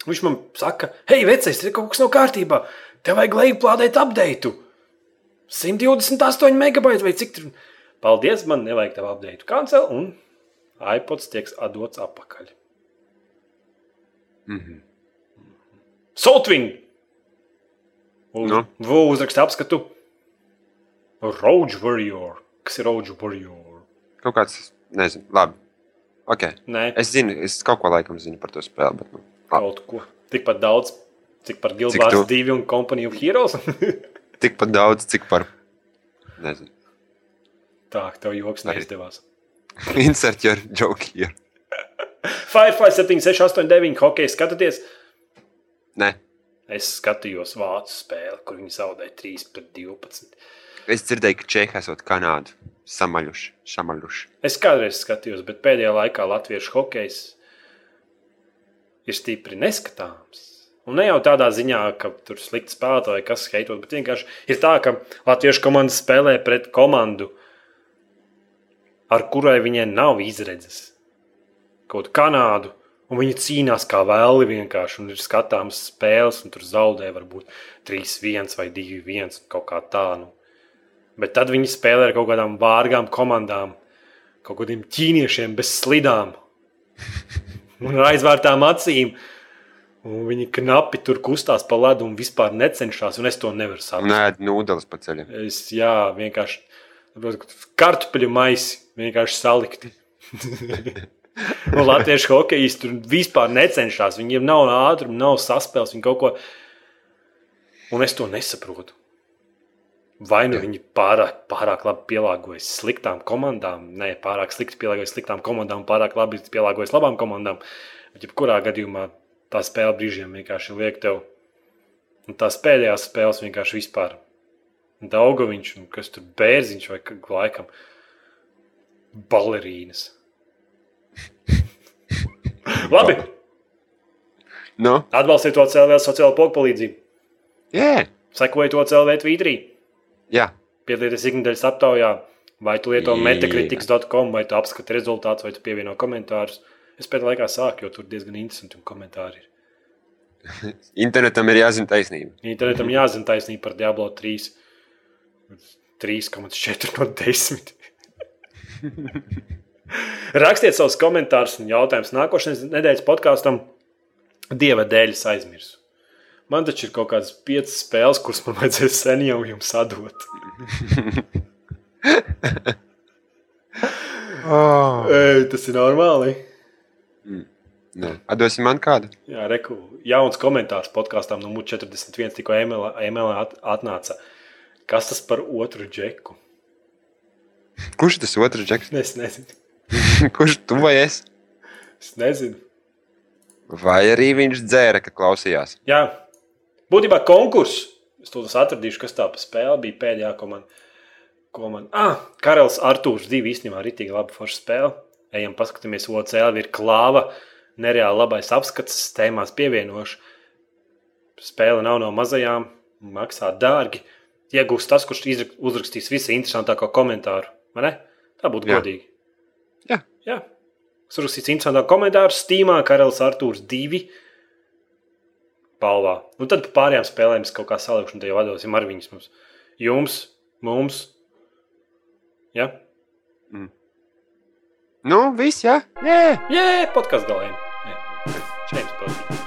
Viņš man saka, hei, vecais, tur kaut kas nav kārtībā. Tev vajag lejuplādēt update. 128 megabaiti vai cik tur. Paldies, man nevajag tev update. Kancel un iPods tiek atdots atpakaļ. Mhm. Soltving! Uz, Nu? nu? Uzraksta apskatu. Road Warrior. Kas ir Road Warrior? Kaut kāds, nezinu, labi. Okay. Nē, Es zinu, es kaut ko laikam zinu par to spēli. Bet, nu, kaut ko. Tikpat daudz, cik par Gilbārs tu? 2 un Company of Heroes. tikpat daudz, cik par. Nezinu. Tā, tev joks neizdevās. Insert your joke here. Firefly 7689 hokeja skatāties. Nē, Es skatījos vācu spēli, kur viņi zaudēja 3 pret 12. es dzirdēju, ka Čehija esot Kanādu samaļuši. Šamaļuši. Es kādreiz skatījos, bet pēdējā laikā latviešu hokejs ir stipri neskatāms. Un ne jau tādā ziņā, ka tur slikti spēlētāji, kas skaitot, bet vienkārši ir tā, ka latviešu komanda spēlē pret komandu, ar kurai viņai nav izredzes. Kaut Kanādu, un viņi cīnās kā vēli vienkārši, un ir skatāmas spēles, un tur zaudē varbūt 3-1 vai 2-1 kaut kā tā. Nu. Bet tad viņi spēlē ar kaut kādām vārgām komandām, kaut kādiem ķīniešiem bez slidām un ar aizvērtām acīm. Un viņi knapi tur kustās pa ledu un vispār necenšas, un es to nevaru saprast. Nē, nūdeles pa ceļam. Es jā, vienkārši kartupeļu maisi vienkārši salikti. Un latviešu hokejisti tur vispār necenšas. Viņiem nav ātruma, nav saspēles, viņi kaut ko. Un es to nesaprotu. Vai nu viņi pārāk, pārāk labi pielāgojas sliktām komandām, ne pārāk slikti pielāgojas sliktām komandām, pārāk labi pielāgojas labām komandām. Bet, jebkurā gadījumā, tā spēle brīžiem vienkārši liek tev. Un tās pēdējās spēles vienkārši vispār. Daugoviņš, un kas tur bērziņš vai laikam balerīnas. Labi, Nu, atbalstiet to CLV sociālo palīdzību. jā, Sekojiet to CLV Twitterī. Jā. Piedalieties ikdienas aptaujā, vai tu lieto metakritikas.com, vai tu apskati rezultātus, vai tu pievieno komentārus. Es pēdējā laikā sāku, jo tur diezgan interesanti komentāri ir. Internetam ir jāzina taisnība. Internetam jāzina taisnība par Diablo 3. 3,4 no 10. Rakstiet savus komentārus un jautājumus nākošais nedēļas podkāstam. Dieva dēļ aizmirsu. Man taču ir kaut kādas piecas spēles, kuras man vajadzēs sen jau jums atdot. Oh. Ei, tas ir normāli. Nē, atdosim man kādu. Jā, reku, jauns komentārs podkāstam no 41. tikko at, atnāca. Kas tas par otru džeku? Kurš tas otrs džeks? Es nezinu. Kurš tu vai es? Es nezinu. Vai arī viņš dzēra, kad klausījās? Jā, būtībā konkurss. Es to atradīšu, kas tā pa spēle bija pēdējā, ko man. Ko man... Ah, Karls Arthurs 2 īstenībā ir rītīgi laba forša spēle. Ejam, paskatāmies, OCL ir klāva, nereāli labais apskats, tēmās pievienošu. Spēle nav no mazajām, maksā dārgi. Iegūst tas, kurš uzrakstīs visu interesantāko komentāru. vai ne? Tā būtu Jā. godīgi. Jā. Jā. Es uzrakstīju interesantāku komentāru Steamā, Karls Arthurs 2 balvā. Un nu, tad par pārējām spēlēm es kaut kā salikšu, un te jau atdosim ar viņus mums. Jums, mums. Ja? Mm. Nu, viss, jā. Ja? Jē, yeah. yeah, podkāstu galējiem. Yeah. Šeit spēlēsim.